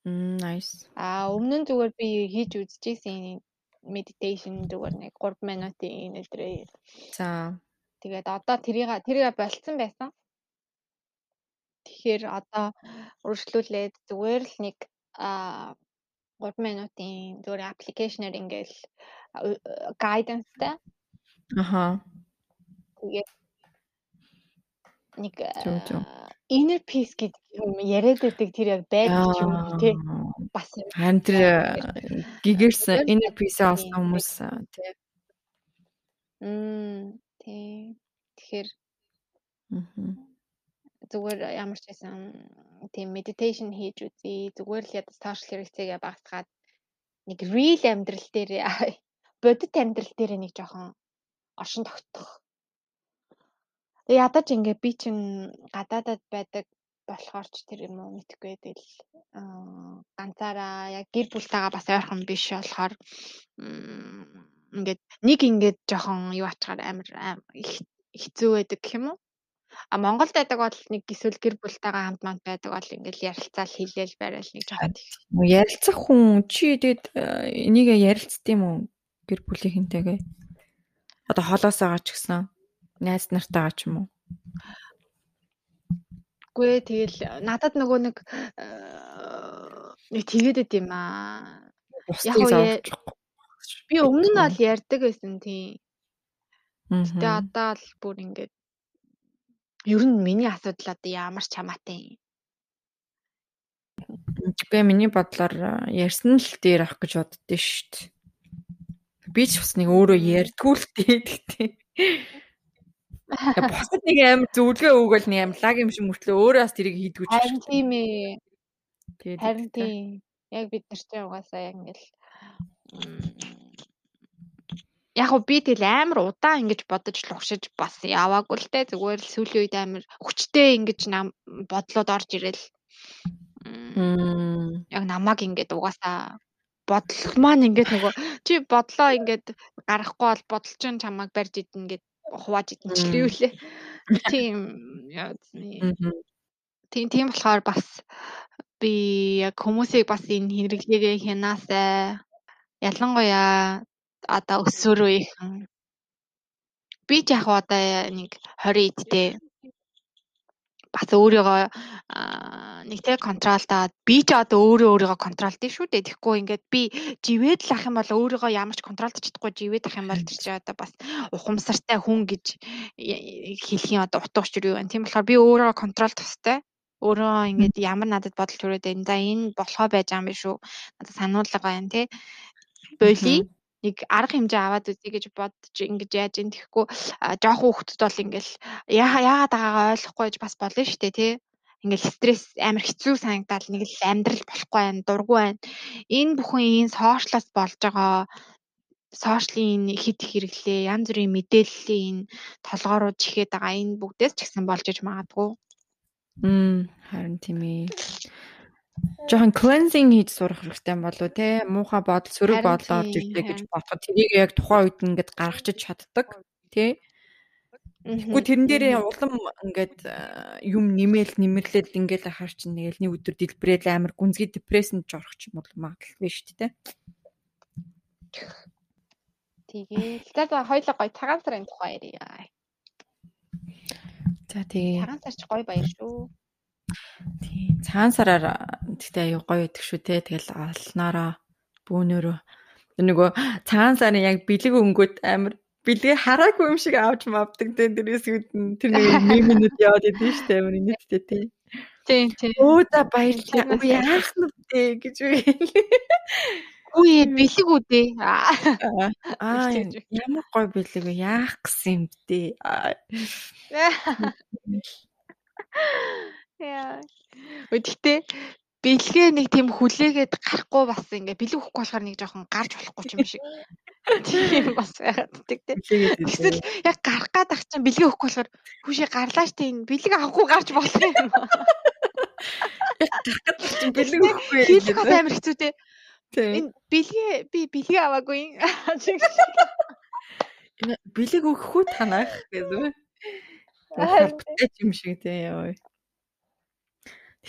Мм nice. Аа өмнө нь зүгээр би хийж үзчихсэн meditation зүгээр нэг 3 минутын өдрөө. За. Тэгээд одоо тэрийг тэрийг болцсон байсан. Тэгэхээр одоо өргөжлүүлээд зүгээр л нэг аа 3 минутын зүгээр аппликейшнээр ингээл гайданстай. Аха. Тэгээд нэг inner peace гэдэг юм яриад байдаг тэр яг байдаг юм те бас харин тэр гигэрсэн inner peace авсан хүмүүс те м тий. Тэгэхээр зүгээр ямар ч байсан тийм meditation хийж үзье. Зүгээр л ядаж social хэрэгцээгээ багасгаад нэг real амьдрал дээр (laughs) бодит амьдрал дээр нэг жоохон оршин тогтох Ядаж ингээ би чин гадаадад байдаг болохоор ч тэр юм уу мэдхгүй тэгэл ганцаараа яг гэр бүлтэйгээ бас ойрхон биш болохоор ингээд нэг ингээд жоохон юу ачаар амар хэцүү байдаг гэх юм уу? А Монголд байдаг бол нэг эсвэл гэр бүлтэйгээ хамт манд байдаг бол ингээл ярилцаал хэлээл барайл нэг жоохон ярилцах хүн чи тэгэд энийг ярилцдсан юм уу гэр бүлийнхэнтэйгээ? Одоо холоосоо гаач гисэн найз нартайгаа ч юм уу? Үгүй ээ тэгэл надад нөгөө нэг э, нэг тэгээд юм аа. Яг уу би өмнө нь бол ярьдаг байсан тийм. Гэтэ одоо л бүр ингээд ер нь миний асуудал одоо ямар ч хамаатай юм. Би миний бодлоор э, ярьсан л дээр авах гэж боддөө шүү дээ. Би ч бас нэг өөрөө ярьдгүй л дээ гэхдээ Босод нэг амар зөвлөгөө өгөөл нэг амар лаг юм шиг мөртлөө өөрөө бас тэрийг хийдгүү ч Харин тийм ээ. Харин тийм. Яг бид нар чинь угаасаа яг ингээл Яг би тэгэл амар удаан ингэж бодож лувшиж бас яваагүй л те зүгээр л сүүлийн үед амар хүчтэй ингэж нам бодлоод орж ирэл. Яг намайг ингэж угаасаа бодол маань ингээд нөгөө чи бодлоо ингээд гарахгүй бол бодол чинь чамайг барьж идэнэ гэд хувааж идэнчлээ юу лээ. (laughs) Тийм тийм тийм болохоор бас би яг хүмүүсийг бас энэ хэрэглээгээ хянаасай ялангуяа одоо өсвөрөө ихэн би ч яг одоо нэг 20 эдтэй бас өөрийгөө нэг тэг контролдоод би ч одоо өөрөө өөрийгөө контролдсон шүү дээ. Тэгэхгүй ингээд би живээд л ах юм бол өөрийгөө ямар ч контролдож чадахгүй живээд ах юм бол тэр чи одоо бас ухамсартай хүн гэж хэлхийн одоо утга учир юу вэ? Тийм болохоор би өөрийгөө контрол тустай өөрөө ингээд ямар надад бодол төрөөд байна. За энэ болохоо байж байгаа юм биш үү? Надад сануулга байна тий. Боли нэг арга хэмжээ аваад үзье гэж бодож ингэж яаж юм тэгэхгүй жоохон хүүхдүүд бол ингээл яагаад байгаагаа ойлгохгүй гэж бас болно шүү дээ тий? Ингээл стресс амар хэцүү санагдаад нэг л амьдрал болохгүй байна дургу байна. Энэ бүхэн энэ сошиалаас болж байгаа сошиалын хит хэрэглээ янз бүрийн мэдээллийн толгоорууд чихэд байгаа энэ бүгдээс ч гэсэн болж иж магадгүй. Мм харин тийм ээ. Жоохон cleansing хийж сурах хэрэгтэй болов те муухай бодол сөрөг бодол орж ирдэг гэж бодоход тэрийг яг тухайн үед ингээд гаргачих чаддаг тий Тэгэхгүй тэрэн дээрээ улам ингээд юм нэмэл нэмэрлээд ингээд ахаар чинь нэг л нэг өдөр дэлбэрэл амар гүнзгий депрессэнд ч орох ч юм бол магадлалгүй шүү дээ. Тэгээд за хоёлоо гоё цагаан сарын тухай ярья. За тэгээ. Цагаан сар ч гоё баяр шүү. Тийм цагаан сараар тэгтээ аюу гоё идэх шүү те. Тэгэл олноороо бүүнөрөө нөгөө цагаан сарын яг бэлэг өнгөд амар бэлгээ хараагүй юм шиг авч мавдаг те. Тэрээс үүдэн тэр нэг мемэнүүд яваад идэв шүү дээ. Амар нийтдээ те. Тийм тийм. Өө за баярлалаа. Үгүй яасан вэ гэж үгүй. Үгүй бэлэг үдээ. Аа ямар гой бэлэг вэ? Яах гэсэн юм бэ? (laughs) Яа. Гэхдээ бэлгээ нэг тийм хүлээгээд гарахгүй бас ингээ бэлэг өгөхгүй болохоор нэг жоохон гарч болохгүй юм шиг. Тийм бас байгаад тийм. Эсвэл яг гарах гад ах чинь бэлгээ өгөхгүй болохоор хүүшээ гарлаа штэ энэ бэлэг авахгүй гарч болох юм. Гарах гад чинь бэлэг өгөхгүй. Хийх бас амар хэцүү те. Энэ бэлгээ би бэлгээ аваагүй. Бэлэг өгөхгүй танах гэдэг. Бүтээч юм шиг тий яа.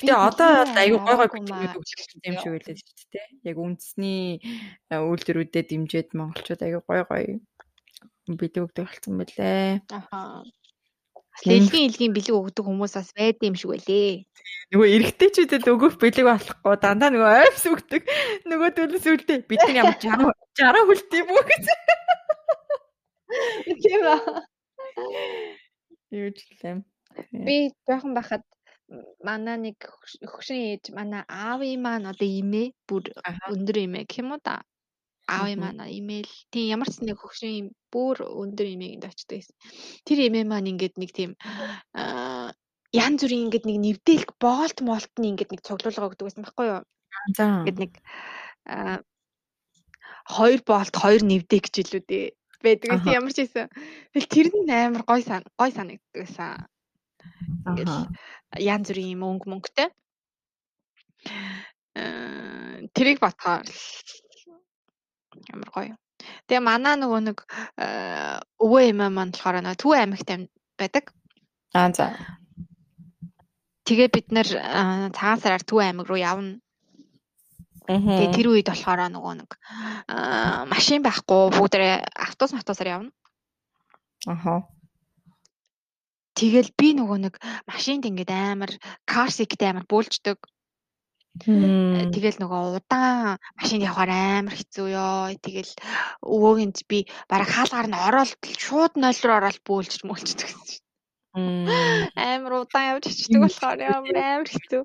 Гэтэ одоо бол аюу гой гой бэлгүүд өгч юм шиг байлаа шүү дээ. Яг үндэсний үйлдвэрүүдэд дэмжиж монголчууд аюу гой гой бэлэг өгдөг болсон байлээ. Ахаа. Лэлгийн илгийн бэлэг өгдөг хүмүүс бас байд юм шиг байлээ. Нөгөө эрэгтэйчүүдэд өгөх бэлэг болохгүй дандаа нөгөө ойрс өгдөг. Нөгөө төлөс үлдээ бид нар ямар 60 60 хүлт юм уу гэж. Тийм аа. Юу ч юм. Би жоохон байхад манай нэг хөгшин ээж манай аавын маань одоо имээ бүр өндөр имээ гэх юм уу да. Аавын маань имэйл тийм ямар ч нэг хөгшин бүр өндөр имээгэнд очдог байсан. Тэр имээ маань ингээд нэг тийм аа янз бүрийн ингээд нэг нэвдэлх боолт молтны ингээд нэг цуглуулга өгдөг байсан байхгүй юу? За. Ингээд нэг хоёр боолт хоёр нэвдэ гэж илүү дээ байдаг. Тийм ямар ч байсан. Тэгэл тэр нь амар гой сан гой санагддаг байсан. Ингээл янз бүрийн юм өнгө мөнгөтэй. Тэрийг батгаар ямар гоё. Тэгээ манаа нөгөө нэг өвөө эмээ маань болохоор нөгөө Төв аймагт байдаг. Аа за. Тэгээ бид нэр цагаан сараар Төв аймаг руу явна. Тэгээ тэр үед болохоор нөгөө нэг машин байхгүй бүгдээ автобус автобусаар явна. Аха. Тэгэл би нөгөө нэг машинд ингээд амар sick-тэй амар бөөлждөг. Тэгэл нөгөө удаан машинд явахаар амар хэцүү ёо. Тэгэл өвөөгөнд би бараг хаалгаар нь ороод шууд нойл руу ороод бөөлж мөлчдөг гэсэн чинь. Амар удаан явж очдөг болохоор ямар амар хэцүү.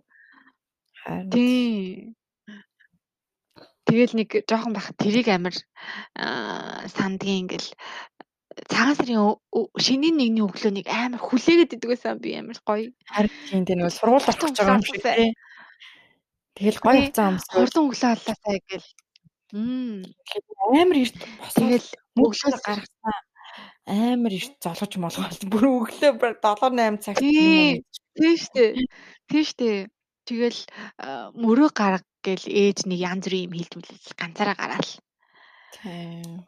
Тийм. Тэгэл нэг жоохон бах тэрийг амар сандгийн ингээл цагаан сарын шинийн нэгний өглөөнийг амар хүлээгээд идэг байсан би амар гоё. Харин тийм тийм нэг сургууль болох гэж байгаа юм шиг тий. Тэгэл гоё хуцаа өмсгөө. Хурдан өглөө аллаасаа гэл. Мм. Амар эрт тэгэл өглөө гаргасан амар эрт золгож молгоол. Бүр өглөө 7 8 цагт юм. Тийм штэ. Тийм штэ. Тэгэл мөрөө гарга гэл ээж нэг янз бүрийн юм хилдүүлэл ганцаараа гараал.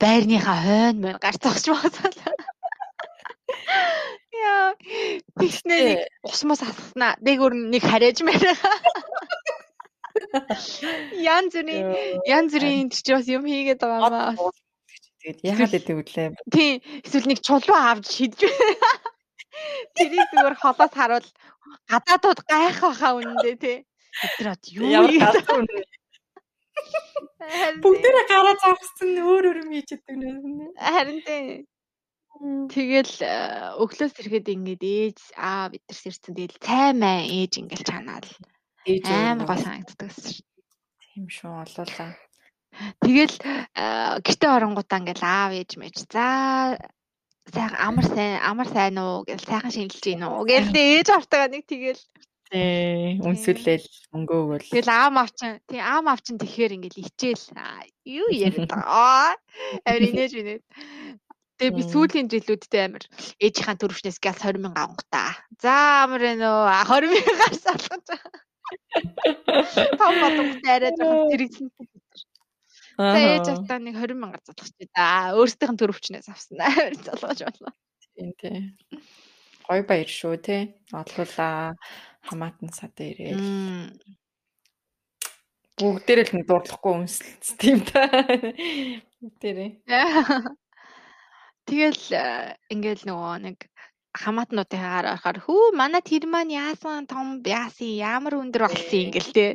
Байрныхаа хойно мөн гарц огч байгаа. Яа. Тэгснээ нэг усмас асгаснаа. Нэг өөр нэг хараач мэрэ. Янз бүрийн янз бүрийн чи бас юм хийгээд байгаа маа. Тэгээд яагаад гэдэг вүлээ. Тийм. Эсвэл нэг чулуу авч шидэж. Тэрийг зүгээр холоос харуул гадаадууд гайх баха үнэндээ тий. Өдрөд юу юм. Бүгдээрээ гараа зогссон өөр өөр юм хийж идэг нэ. Харин тийм. Тэгэл э, өглөөс ирэхэд ингээд ээж аа бид нар сэрсэн тэгэл цаймаа ээж ингээд чанаал. Ээж амар гоо санагддаг шүү. Тийм шүү олуулаа. Тэгэл э, гэртээ оронгуудаа ингээд аав ээж мэж за сайхан амар сайн амар сайн уу гэж сайхан шинжилж гин үү гэж (laughs) ээж автагаа нэг тэгэл Тий, үнсүүлэл мөнгө өгөөл. Тэгэл аам авчин, тий аам авчин тэгэхээр ингээл ичээл юу яриад байгаа. Амар инээж бинэ. Тэгээ би сүүлийн жилүүдтэй амар ээжийнхаа төрөвчнээс газ 20 мянга авах та. За амар ээ нөө 20 мянгаас алгаж байгаа. Том болгоомжтой арай жоохон тэрэгсэн. За ээж автаа нэг 20 мянга залгах чи да. Өөрсдийнх нь төрөвчнээс авсан амар залгаж байна. Тийм тий. Гой баяр шүү тий. Одлуулаа хамаатан сад ирээл. Бүгдээрээ л дуурлахгүй үнсэлц тийм та. Бүгдээрээ. (laughs) Тэгэл э, ингээл нөгөө нэг хамаатнуудын харахаар хүү манай тэр маань яасан том яасан ямар өндөр болсон ингээл те.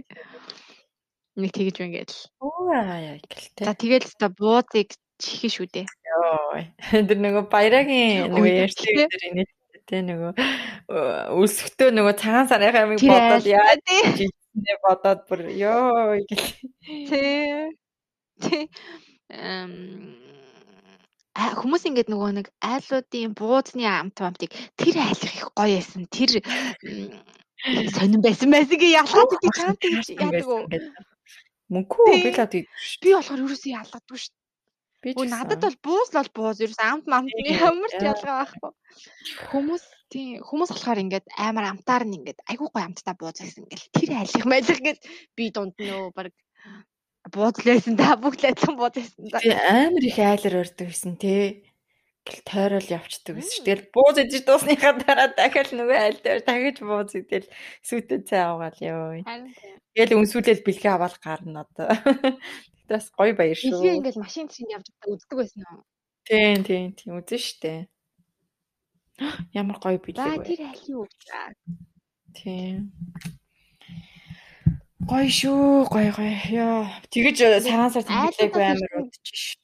Нэг тэгэж байна гээл. Оо яа гэл те. За тэгэл та буудыг чихэн шүү дээ. Йоо. (laughs) Тэр нөгөө баярагийн нөгөө ярьсан дээр инээ те нөгөө өсөктөө нөгөө цагаан сарын амиг бодоод яа тий (laughs) бодоод бүр ёо гэл. Тий. Тий. Эм хүмүүс ингээд нөгөө нэг айлуудын буудны амт амтыг тэр айлах их гоё байсан. Тэр сонирн байсан байсан гэ ялгаад чамд гэж яадаг уу? Мөнхөө би л би болохоор ерөөсөө ялгадгүй шүү дээ. Өө надад бол буус л буус ерөөс амт мамтны ямар ч ялгаа байхгүй. Хүмүүс тийм хүмүүс болохоор ингээд амар амтаар нь ингээд айгүй гоё амттай бууз гэсэн ингээл тэр айлах майлах гэж би дунд нөө баг буудлээсэн да бүгд адилхан буудсан да. Тий амар их айлар өрдөг гэсэн тий. Гэл тойрол явцдаг гэсэн чинь тэгэл бууз идэж дуусныхаа дараа дахиад нөгөө айл дээр дахиж бууз идэл сүтэ цай авгаал ёо. Тэгэл үнсүүлэл бэлгээ аваад гарна одоо. Тэгтээс гоё баяр шүү. Би ингээл машин чинь явж байгаа үздэг байсан уу? Тийм тийм тийм үзэн штэ. Ямар гоё бэлэг вэ? За тэр айл юу? Тийм. Гоё шүү, гоё гоё. Яа. Тэгэж цагаан сар тэмдэглээгүй амар удаж шүү.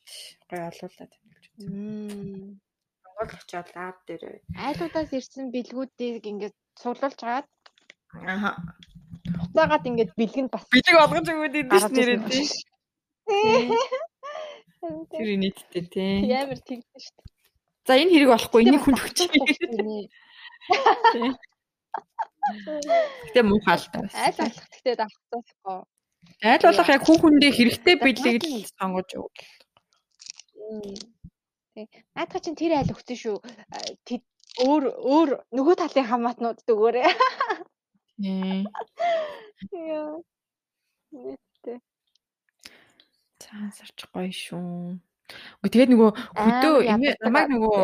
Гоё олуулаад. Монгол очиод лав дээр айлуудаас ирсэн бэлгүүдийг ингээд цуглуулж гаад аа хуцаагаад ингээд бэлгэнд бас бэлэг олгож өгөөд идэв ш нэрээ тий. Тэр нийтдээ тий. Ямар тэгдэж шүү. За энэ хэрэг болохгүй энийг хүн өгч. Тий. Гэтэ муухай л та. Айл болох гэтээ давхцаахгүй. Айл болох яг хүүхэндээ хэрэгтэй билег л сонгож өг. Наадах чинь тэр айл өгсөн шүү. Тэд өөр өөр нөгөө талын хамаатнууд дөгөөрэй. Тийм. Яа. Нэттэй. Цаан сарч гоё шүү. Үгүй тэгээд нөгөө хөдөө намайг нөгөө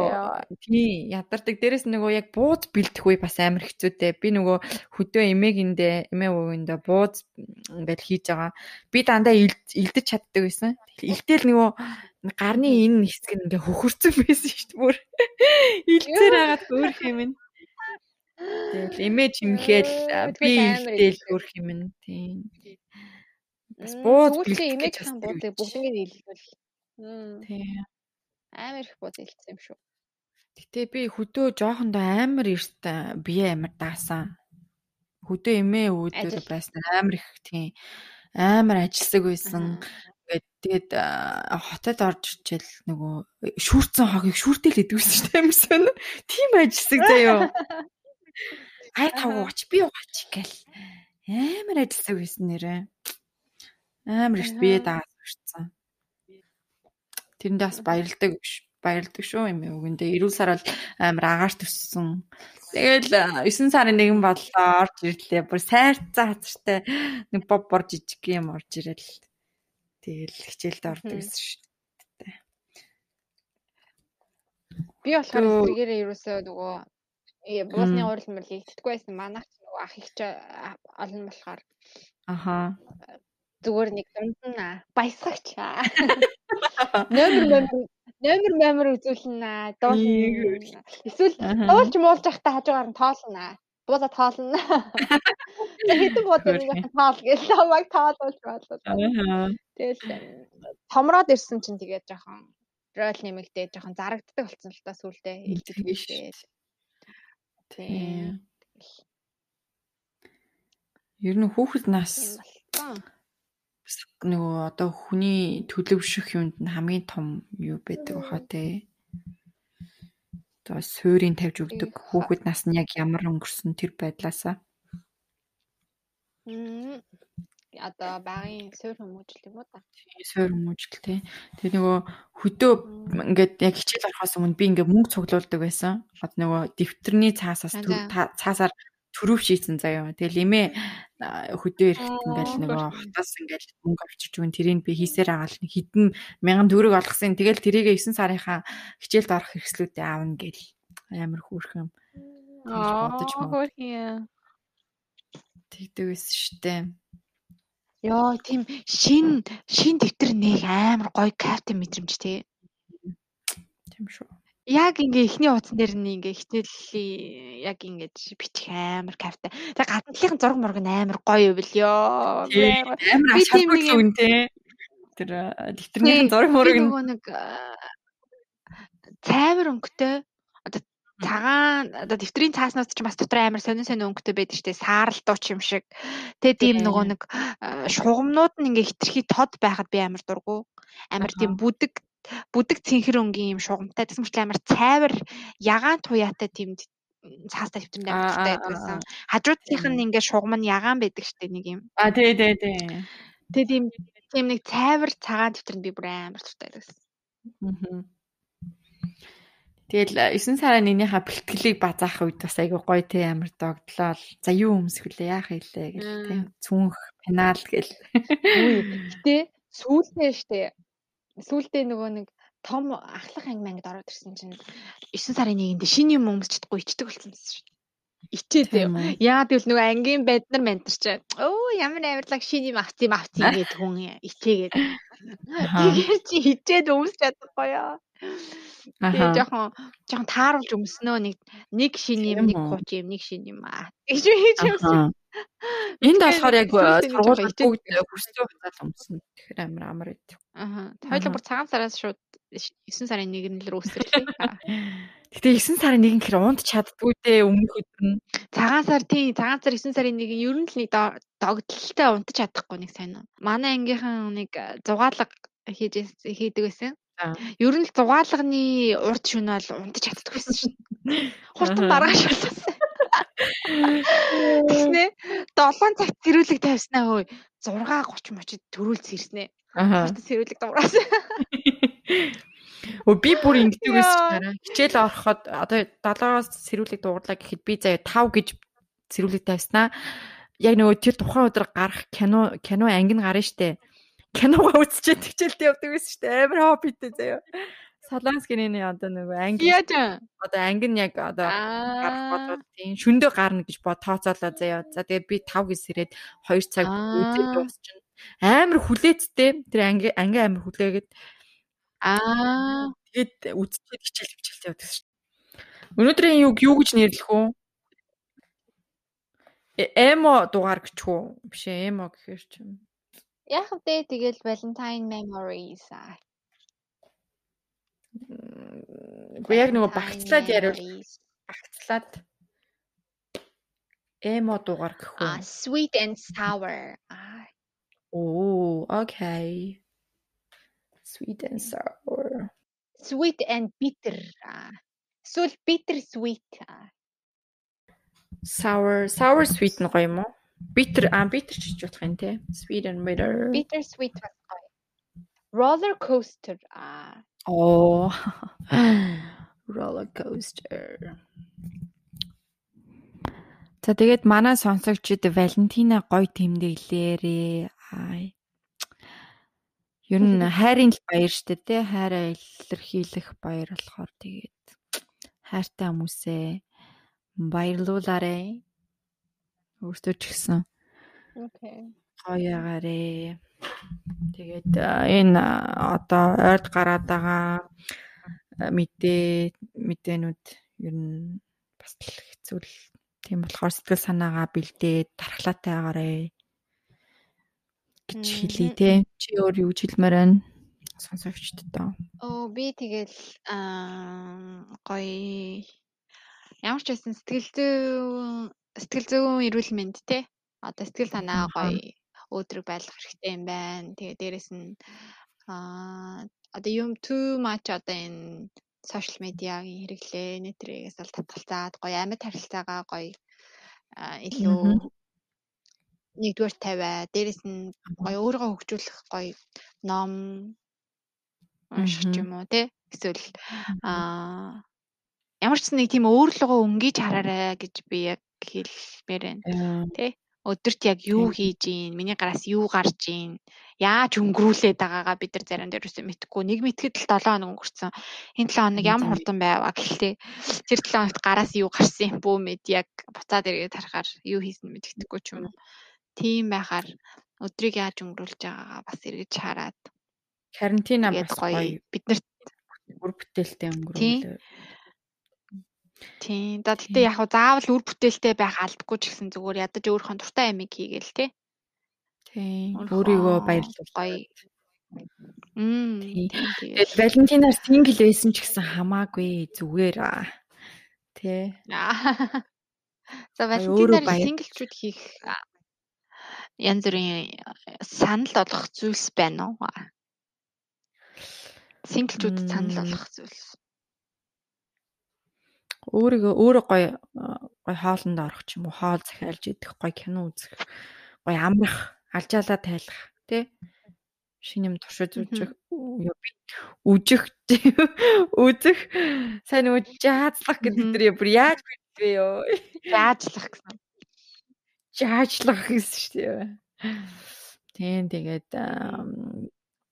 тий ядардаг. Дээрэс нөгөө яг бууз бэлдэх үе бас амар хэцүүтэй. Би нөгөө хөдөө эмээгэндээ эмээ өвгөндөө бууз ингээл хийж байгаа. Би дандаа илдэж чаддаг байсан. Илтэл нөгөө гарны энэ хэсэг нь ингээ хөхөрцөн байсан шүү дээ. Бүр илцээр хагаад хөөх юм нь. Тэгэл эмээ чимхээл би илтэл хөөх юм нь. Тийм. Бас бууз бэлдэх эмээ хан буудыг бүгднийг илүүл Тийм. Амар их бод илтсэн юм шүү. Гэтэ би хөдөө жоохондоо амар эрт бие амар даасан. Хөдөө эмээ үүдээр байсан амар их тийм амар ажилсаг байсан. Ингээд тэгээд хотод орж ичэл нөгөө шүүрцэн хогийг шүүртэл идэгсэн шүү дээ юмсан. Тийм ажилсаг заяо. Хай тав ууч би ууч гэл амар ажилсаг байсан нэрээ. Амар их бие даасан. Тэрэндээ бас баярлдаг баярлдаг шүү юм өгөндөө 90 сар бол амар агаарт өссөн. Тэгэл 9 сарын нэгэн бодлоо орж ирлээ. Бүр сайрцаа хацартай нэг боб бор жижиг юм орж ирэл. Тэгэл хичээлд ордог гэсэн шүү. Би болохоор зэрэгээрээ ерөөсөө нөгөө буусны урал мөрлийг тэтгэхгүй байсан. Манайх нөгөө ах их олон болохоор. Аха зүгээр нэг дунд нь баясгагч. (laughs) Номер номер номер номер үзүүлнэ. Дуулна. Эсвэл дуулж муулж байхдаа хажуугаар нь тоолно. Буудаа тоолно. (laughs) Хэдэн буудаа нэг тоол гэж намайг тоолуулж болоо. Тэгэл томроод ирсэн чинь тэгээд жоохон рол нэмэгдээ жоохон зарагддаг болсон л та сүулдэ. Илдэх шүү. Тийм. Ер нь хүүхэд нас нөгөө одоо хүний төлөвшөх юмд нь хамгийн том юу байдаг баха те. Одоо суурийг тавьж өгдөг хүүхэд нас нь яг ямар өнгөрсөн тэр байдлаасаа. Одоо багын суур хүмүүжил юм уу та? Суур хүмүүжил тий. Тэгээ нөгөө хөдөө ингээд яг хичээл орохоос өмнө би ингээд мөнгө цуглуулдаг байсан. Одоо нөгөө дэвтэрний цаасаас цаасаар төрөв шийдсэн заяа. Тэгэл эмээ хөдөө ирэхэд ингээл нөгөө хотоос ингээл мөнгө авчирч өгөн тэрийг би хийсээр агаал нэг хідэн мянган төгрөг олгосон. Тэгэл тэрийг 9 сарынхаа хичээлд орох хэрэгслүүдэд аавна гэл амар хөөрхөн бодож хөөрхөн. Тэгдэг байсан штэ. Йоо тийм шин шин дэвтэр нэг амар гоё кафтын мэдрэмж тий. Тийм шүү. Яг ингээ эхний утсан дээр нь ингээ хичээллийн яг ингэж бичих амар кайфтай. Тэгээ гаднaalынхын зураг мураг нь амар гоё ивэл ёо. Амар аш холбогдсон үн те. Тэр дэвтэрнийхэн зураг мураг нь нэг цайвар өнгөтэй одоо цагаан одоо дэвтрийн цааснаас ч бас дотор амар сонин сонин өнгөтэй байдаг штэ саарл дууч юм шиг. Тэгээ тийм нөгөө нэг шугамнууд нь ингээ хитрхи тод байхад би амар дургу. Амар тийм бүдэг бүдэг цэнхэр өнгийн юм шугамтай тэгсэн мэт амар цайвар ягаан туяатай тийм цаастай төвтөнд амар туяатай байсан. Хажуудынх нь ингээ шугам нь ягаан байдаг штэ нэг юм. А тий тий тий. Тэгээ тийм тийм нэг цайвар цагаан төвтөнд би бүр амар туяатай байсан. Аа. Тэгэл 9 сарын нэгнийхээ бэлтгэлийг базаах үед бас айгүй гоё тий амар догдлоо. За юу өмсөх вүлээ яах хэлээ гэл тий. Цүнх пенал гэл. (laughs) Гэтэ сүүлдээ штэ сүүлдээ нөгөө нэг том ахлах анги мангид ороод ирсэн чинь 9 сарын нэгэнд шинэ юм өмсч чадахгүй ичдэг болсон юм шүү. Ичээд. Яагаад гэвэл нөгөө ангийн байд нар ментар чи өө ямар авирлаг шинэ юм авц юм авц юм гээд хүн ичээгээд. Тэгэхээр чи хичээд өмсч чадахгүй яа. Тэгээ жоохон жоохон тааруулж өмснөө нэг нэг шинэ юм нэг хууч юм нэг шинэ юм аа. Гэж хийж юмсан. Энд болохоор яг сургууль бүгд хүссэн хугацаанд өмсөн. Тэгэхээр амар амар байд. Аа. Хоёул бүр цагаан сараас шууд 9 сарын 1-нд л рүүстэрлээ. (laughs) Гэтэ 9 сарын 1 гэхээр унт чаддгүй дээ өмнөх өдөр нь. Цагаан сар тийм цагаан сар 9 сарын 1 ер нь л нэг догтлолтой унтаж чадахгүй нэг сайн уу. Манай ангийнхан нэг зугаалга хийж хийдэг байсан. Ер нь л зугаалганы урд шөнө бол унтаж чаддаггүй байсан шин. Хурдан барааш болсон. Тэснэ 7 цагт зэрүүлэг тавьснаа хөөе 6:30 мочид төрүүлж ирснэ. Аа. Сэрүүлэг дуурайсан. Өө би бүр ингэдэг байсан. Хичээл ороход одоо 7-оос сэрүүлэг дуурлаа гэхэд би заяа 5 гэж сэрүүлэг тавьснаа. Яг нөгөө тэр тухайн өдөр гарах кино кино анги нь гарна штэ. Киногоо үзчихээд хичээлд явдаг байсан штэ. Амар хоббитэй заяа. Солонскины одоо нөгөө анги одоо анги нь яг одоо бодвол тийм шөндөө гарна гэж бод тооцоолоо заяа. За тэгээд би 5 гэж сэрээд 2 цаг үзээд дуусчихна амар хүлээцтэй тэр анги анги амар хүлээгээд аа тэгээд үдчихэд хичээл хичээлтэй явдаг шүү. Өнөөдрийн юг юу гэж нэрлэх үү? Э, эмо дугаар гэж үү? Биш эмо гэхээр ч юм. Яг вэ тэгэл Valentine memories аа. Гэхдээ яг нөгөө багцлаад яриул багцлаад эмо дугаар гэх үү? Sweet and sour. Oh, okay. Sweet and sour. Sweet and bitter. Эсвэл bitter sweet. Sour, sour sweet нь гоё юм уу? Bitter а bitter ч гэж бодох юм те. Sweet and bitter. Bitter sweet бас гоё. Roller coaster. Аа. Oh. (laughs) Roller coaster. За тэгээд манай сонсогчид Валентина гоё тэмдэглээрээ. Ер нь хайрын л баяр штэ тий хайраа илэрхийлэх баяр болохоор тэгээд хайртай хүмүүсээ баярлуулаарэ. Өөртөө ч гэсэн. Окей. Гоёгаарэ. Тэгээд энэ одоо ойд гараад байгаа мэдээ мэдээнүүд ер нь бас хэцүү л тийм болохоор сэтгэл санаагаа бэлдээд тархлаатай агаарэ гэж хэлий те. Чи өөр юу хэлмээр байна? Сонсогчдод тоо. Оо би тэгэл аа гоё ямар ч байсан сэтгэл зүйн сэтгэл зүйн эрүүл мэнд те. Одоо сэтгэл санаа гоё өөдрөг байлгах хэрэгтэй юм байна. Тэгээ дээрэс нь аа одоо юм too much одоо энэ сошиал медиагийн хэрэглээ нэтрээс ал татгалзаад гоё амьд харилцаагаа гоё илүү нэгдүгээр тавиа дээрэс нь гоё өөрийгөө хөгжүүлэх гоё ном унших юм уу те эсвэл аа ямар ч нэг тийм өөрлөгөө өнгөж хараарай гэж би яг хэлмээр байна. Тэ? Өдөрт яг юу хийж ийн, миний гараас юу гарч ийн, яаж өнгөрүүлээд байгаагаа бид нар зарим дээр үсэ мэдхгүй. Нэг мэтгэд л 7 хоног өнгөрцөн. Энэ 7 хоног ямар хурдан байваа гэхдээ тэр 7 хоногт гараас юу гарсан юм бүү мэд яг буцаад эргээд харахаар юу хийсэн мэддэхгүй ч юм уу. Тийм байхаар өдрийг яаж өнгөрүүлж байгаагаа бас эргэж хараад карантина бас гоё биднэрт үр бүтээлтэй өнгөрүүлээ. Тийм. За тэгтээ яг хуу заавал үр бүтээлтэй байх алдаггүй ч гэсэн зүгээр ядаж өөрийнхөө дуртай амиг хийгээл те. Тийм. Өөрийгөө баярлуулах гоё. Мм. Тэгээд Валентинаар сингл байсан ч гэсэн хамаагүй зүгээр аа. Тэ. (laughs) За Валентинаар синглчүүд хийх янз бүрийн санал олох зүйлс байна уу? Синглчүүд санал олох зүйлс. Өөрийгөө өөрөө гоё гоё хоолнд орох ч юм уу, хоол захиалж идэх, гоё кино үзэх, гоё амрах, алжаалаа тайлах, тий? Шинэ юм туршиж үзэх, үжих, үзэх, сайн нөгөө жаазлах гэдэг тэр бүр яаж вэ ёо? Жаазлах гэсэн. Жаажлах гэсэн шүү дээ. Тийм тэгээд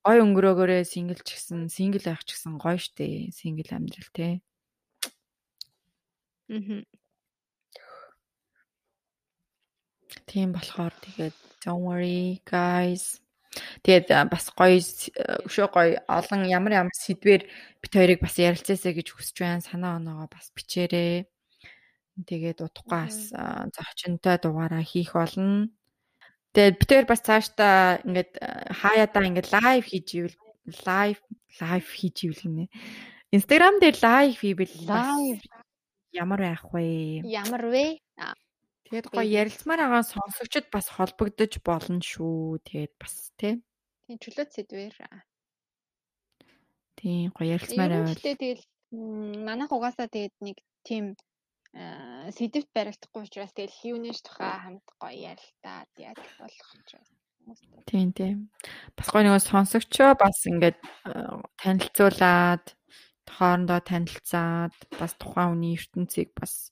гой өнгөрөөгөөрөө сингл ч гэсэн сингл байх ч гэсэн гоё штэ сингл амьдрал те. Аа. Тийм болохоор тэгээд don't worry guys. Тэгээд бас гоё өшөө гоё олон ямар ямар сэдвэр бит хоёрыг бас ярилцаасаа гэж хүсэж байна. Санаа оноогоо бас бичээрэй. Тэгээд удахгүй бас зочинтой дугаараа хийх болно. Тэгээд бид хоёр бас цаашдаа ингээд хаяадаа ингээд лайв хийж ивэл лайв лайв хийж ивэл гинэ. Instagram дээр лайв хийвэл лайв ямар байх вэ? Ямар вэ? Тэгээд гоё ярилцмаар байгаа сонсогчд бас холбогдож болно шүү. Тэгээд бас тий. Тийм чөлөөт сэдвэр. Тийм гоё ярилцмаар байвал. Тэгээд манайх угаасаа тэгээд нэг тийм сэдвт баригдахгүй учраас тэгэл юунеш тухай хамт гоё ярилтаад яаж болох учраас Тийм тийм. Бас гоё нэг сонсогчоо бас ингээд танилцуулаад хоорондоо танилцаад бас тухайн хүний ертөнцийг бас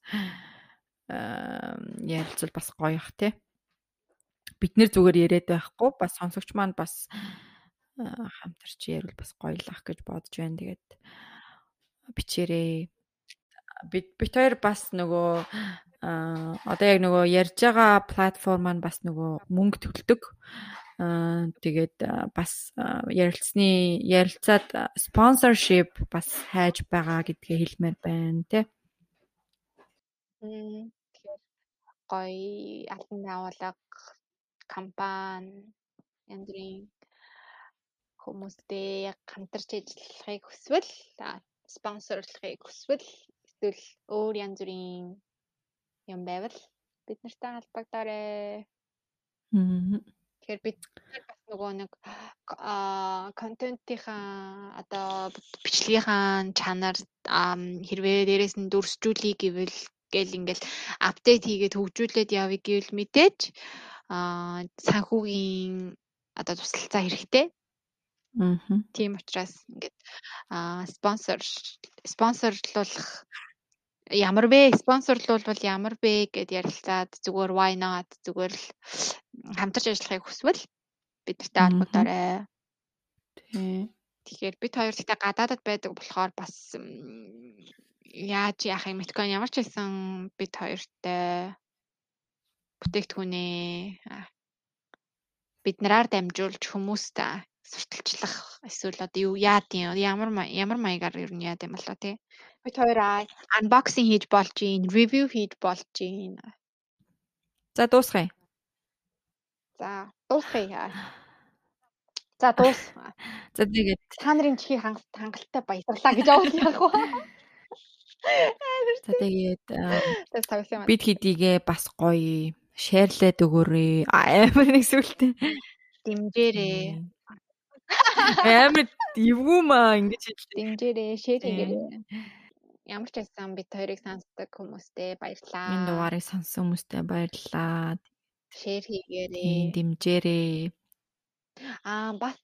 ярилцвал бас гоё ах тий. Бид нэр зүгээр яриад байхгүй бас сонсогч маань бас хамтарч ярил бас гоё л ах гэж бодож байна. Тэгээд бичээрэй бид бит хоёр бас нөгөө а одоо яг нөгөө ярьж байгаа платформ маань бас нөгөө мөнгө төлдөг. Аа тэгээд бас ярилцсны ярилцаад sponsorship бас хайж байгаа гэдгээ хэлмээр байна тий. Тэгэхээр гоё албан байгууллага компани яндрын хүмүүстэй хамтарч ажиллахыг хүсвэл спонсорлохыг хүсвэл эсвэл өөр янз бүрийн юм байвал бид нартай холбогдоорой. Тэгэхээр бид бас нөгөө нэг контентийнхаа одоо бичлэгийнхаа чанар хэрвээ дээрээс нь дүрсжүүлэх гэвэл гэл ингээл апдейт хийгээд хөгжүүлээд явъя гэвэл мэдээж а санхүүгийн одоо тусалцаа хэрэгтэй. Аа. Тийм учраас ингээд аа спонсор спонсорлуулах ямар бэ? Спонсорлуулбал ямар бэ гэд ярилцаад зүгээр why not зүгээр л хамтарч ажиллахыг хүсвэл бидэртэй холбогдоорой. Тий. Тэгэхээр бид хоёр гэхдээ гадаадад байдаг болохоор бас яаж яах юм мэдгүй ямар ч байсан бид хоёртай бүтээгдэхүүнээ бид нараар дамжуулж хүмүүстэй сурталчлах эсвэл одоо юу яа тийм ямар ямар маягаар ер нь яад юм болоо тий. Бид хоёр unboxing хийж болж гин, review хийж болж гин. За дуусгая. За дуусгая. За дуус. За тэгээд та нарын чихийг хангалттай баярлалаа гэж авах яах вэ? За тэгээд бид хэдийгээ бас гоё шеэрлээд өгөөрэй. Амар нэг сүлтэй. Дэмжээрэй. Амар эвгүй маа ингэж. Дэмжээрэй, шеэр хийгээрэй. Ямар ч байсан бид хоёрыг сонсдог хүмүүстээ баярлалаа. Энэ дугаарыг сонссон хүмүүстээ баярлалаа. Шеэр хийгээрэй. Дэмжээрэй. Аа бас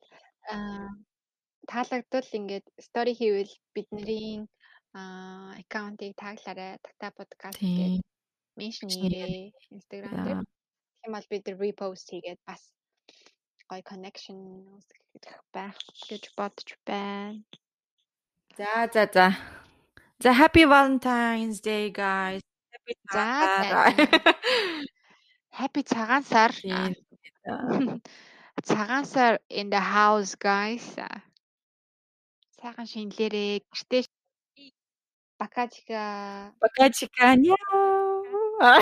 таалагдвал ингээд стори хийвэл бидний аккаунтыг таглаарай. Тата подкаст гэдэг. Mention хийрээ Instagram дээр. Юм бол бид repost хийгээд бас гоё connection үүсгэх байх гэж бодож байна. За за за. За happy Valentine's Day guys. Happy За (laughs) Happy цагаан сар. Цагаан сар in the house guys. Сайхан шинэлэрээ гэртээ бакажика бакажика яа.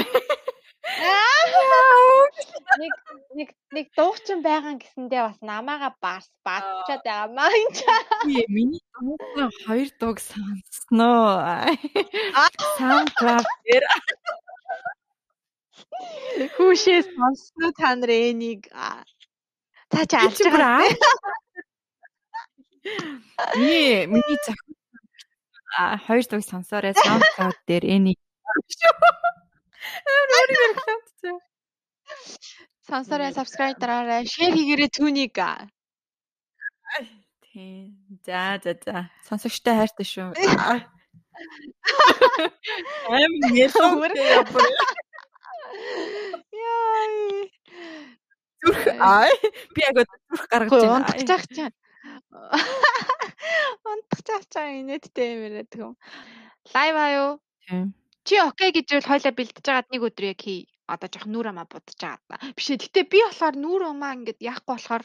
Нэг нэг нэг дуучин байгаа гэсэндээ бас намаага бас бадчаад байгаа маа энэ. Миний дуугийн хоёр дууг сонсноо. SoundCloud дээр. Хүүшээ сонсноо та нар энийг. Та чи алж байгаа. Миний миний зах хоёр дууг сонсоорой. SoundCloud дээр энийг Амар өөрийгөө рекламцсан. Сонсороо subscribe дараарай. Share хийгээрэй түүнийг. Тийм. За за за. Сонсогчтой хайртай шүү. Амар нэлээд явбар. Яа. Зүрх аа би яг зүрх гаргаж байна. Унтчих чам. Унтчих чам инээдтэй юм яриад юм. Лайв аа юу? Тийм. Чи окей гэж бол хойлоо бэлдэж байгаад нэг өдөр яг хий. Одоо жоох нүр амаа будаж байгаа. Биш ээ. Гэтэ би болохоор нүр амаа ингээд яахгүй болохоор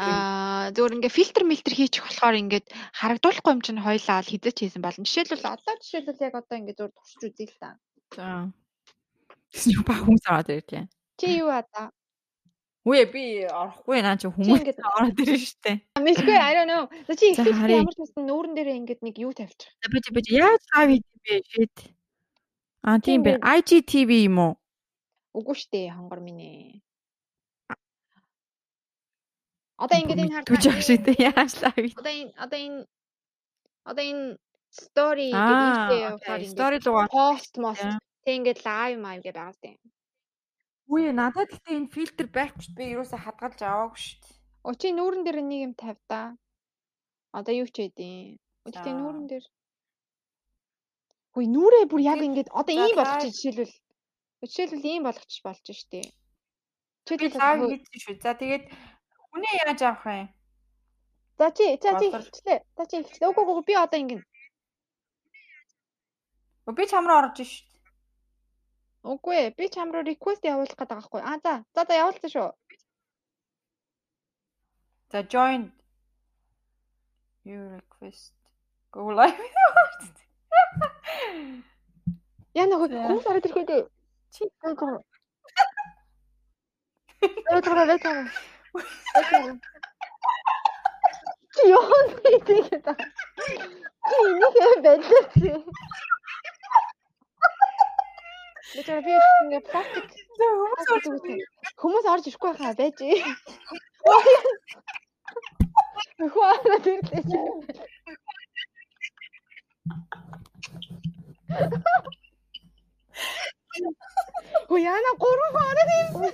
аа зөвөр ингээд фильтр мэлтер хийчих болохоор ингээд харагдуулахгүй юм чинь хойлоо л хизэж хийсэн болно. Жишээлбэл одоо жишээлбэл яг одоо ингээд зур туршиж үзье л та. За. Тэсний ба хүмүүс ороод ирэх тийм. Чи юу одоо? Үе би орохгүй наа чи хүмүүс ороод ирнэ штэ. Мэдгүй I don't know. Чи ихтэй ямар ч байсан нүүрэн дээрээ ингээд нэг юу тавьчих. Би би яаж цаав юм бэ shit. Аа тийм байна. IGTV юм уу? Үгүй штэ хонгор минь ээ. Одоо ингээд энэ харж байгаа шиг тэ яаж лайв. Одоо энэ одоо энэ одоо энэ story гэдэг story руу пост мост тэг ингээд лайв маяг гэж байгаа юм. Үгүй надад гэхдээ энэ фильтр байвч би юусаа хадгалж аваагүй шүү дээ. Оо чи нүүрэн дээр нэг юм тавь да. Одоо юу ч хэдийн. Гэхдээ нүүрэн дээр Хөөе нүрээ бүр яг ингээд одоо ийм болгочих жишээлбэл жишээлбэл ийм болгочих болж штэ. Чи лайв хийсэн шүү. За тэгээд хүнээ яаж авах вэ? За чи за чи хэлчлээ. За чи хэлчлээ. Үгүй үгүй би одоо ингэн. Би чамруу орж шít. Үгүй ээ би чамруу request явуулах гэдэг байгаа байхгүй. Аа за. За за явуулсан шүү. За join your request. Go live. Яна хүмүүс ороод ирэхгүй дээ. Чи гоо. Өөдрөө лэтаа. Чи яон тийгээд. Чи энийг байлаа чи. Лэтаа би ингэ пластик. Хүмүүс орж ирэхгүй хаа байж. Хөөе тэрлээ. ويانا قرب على الانسان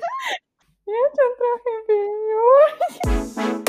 يا تنتهي بيوم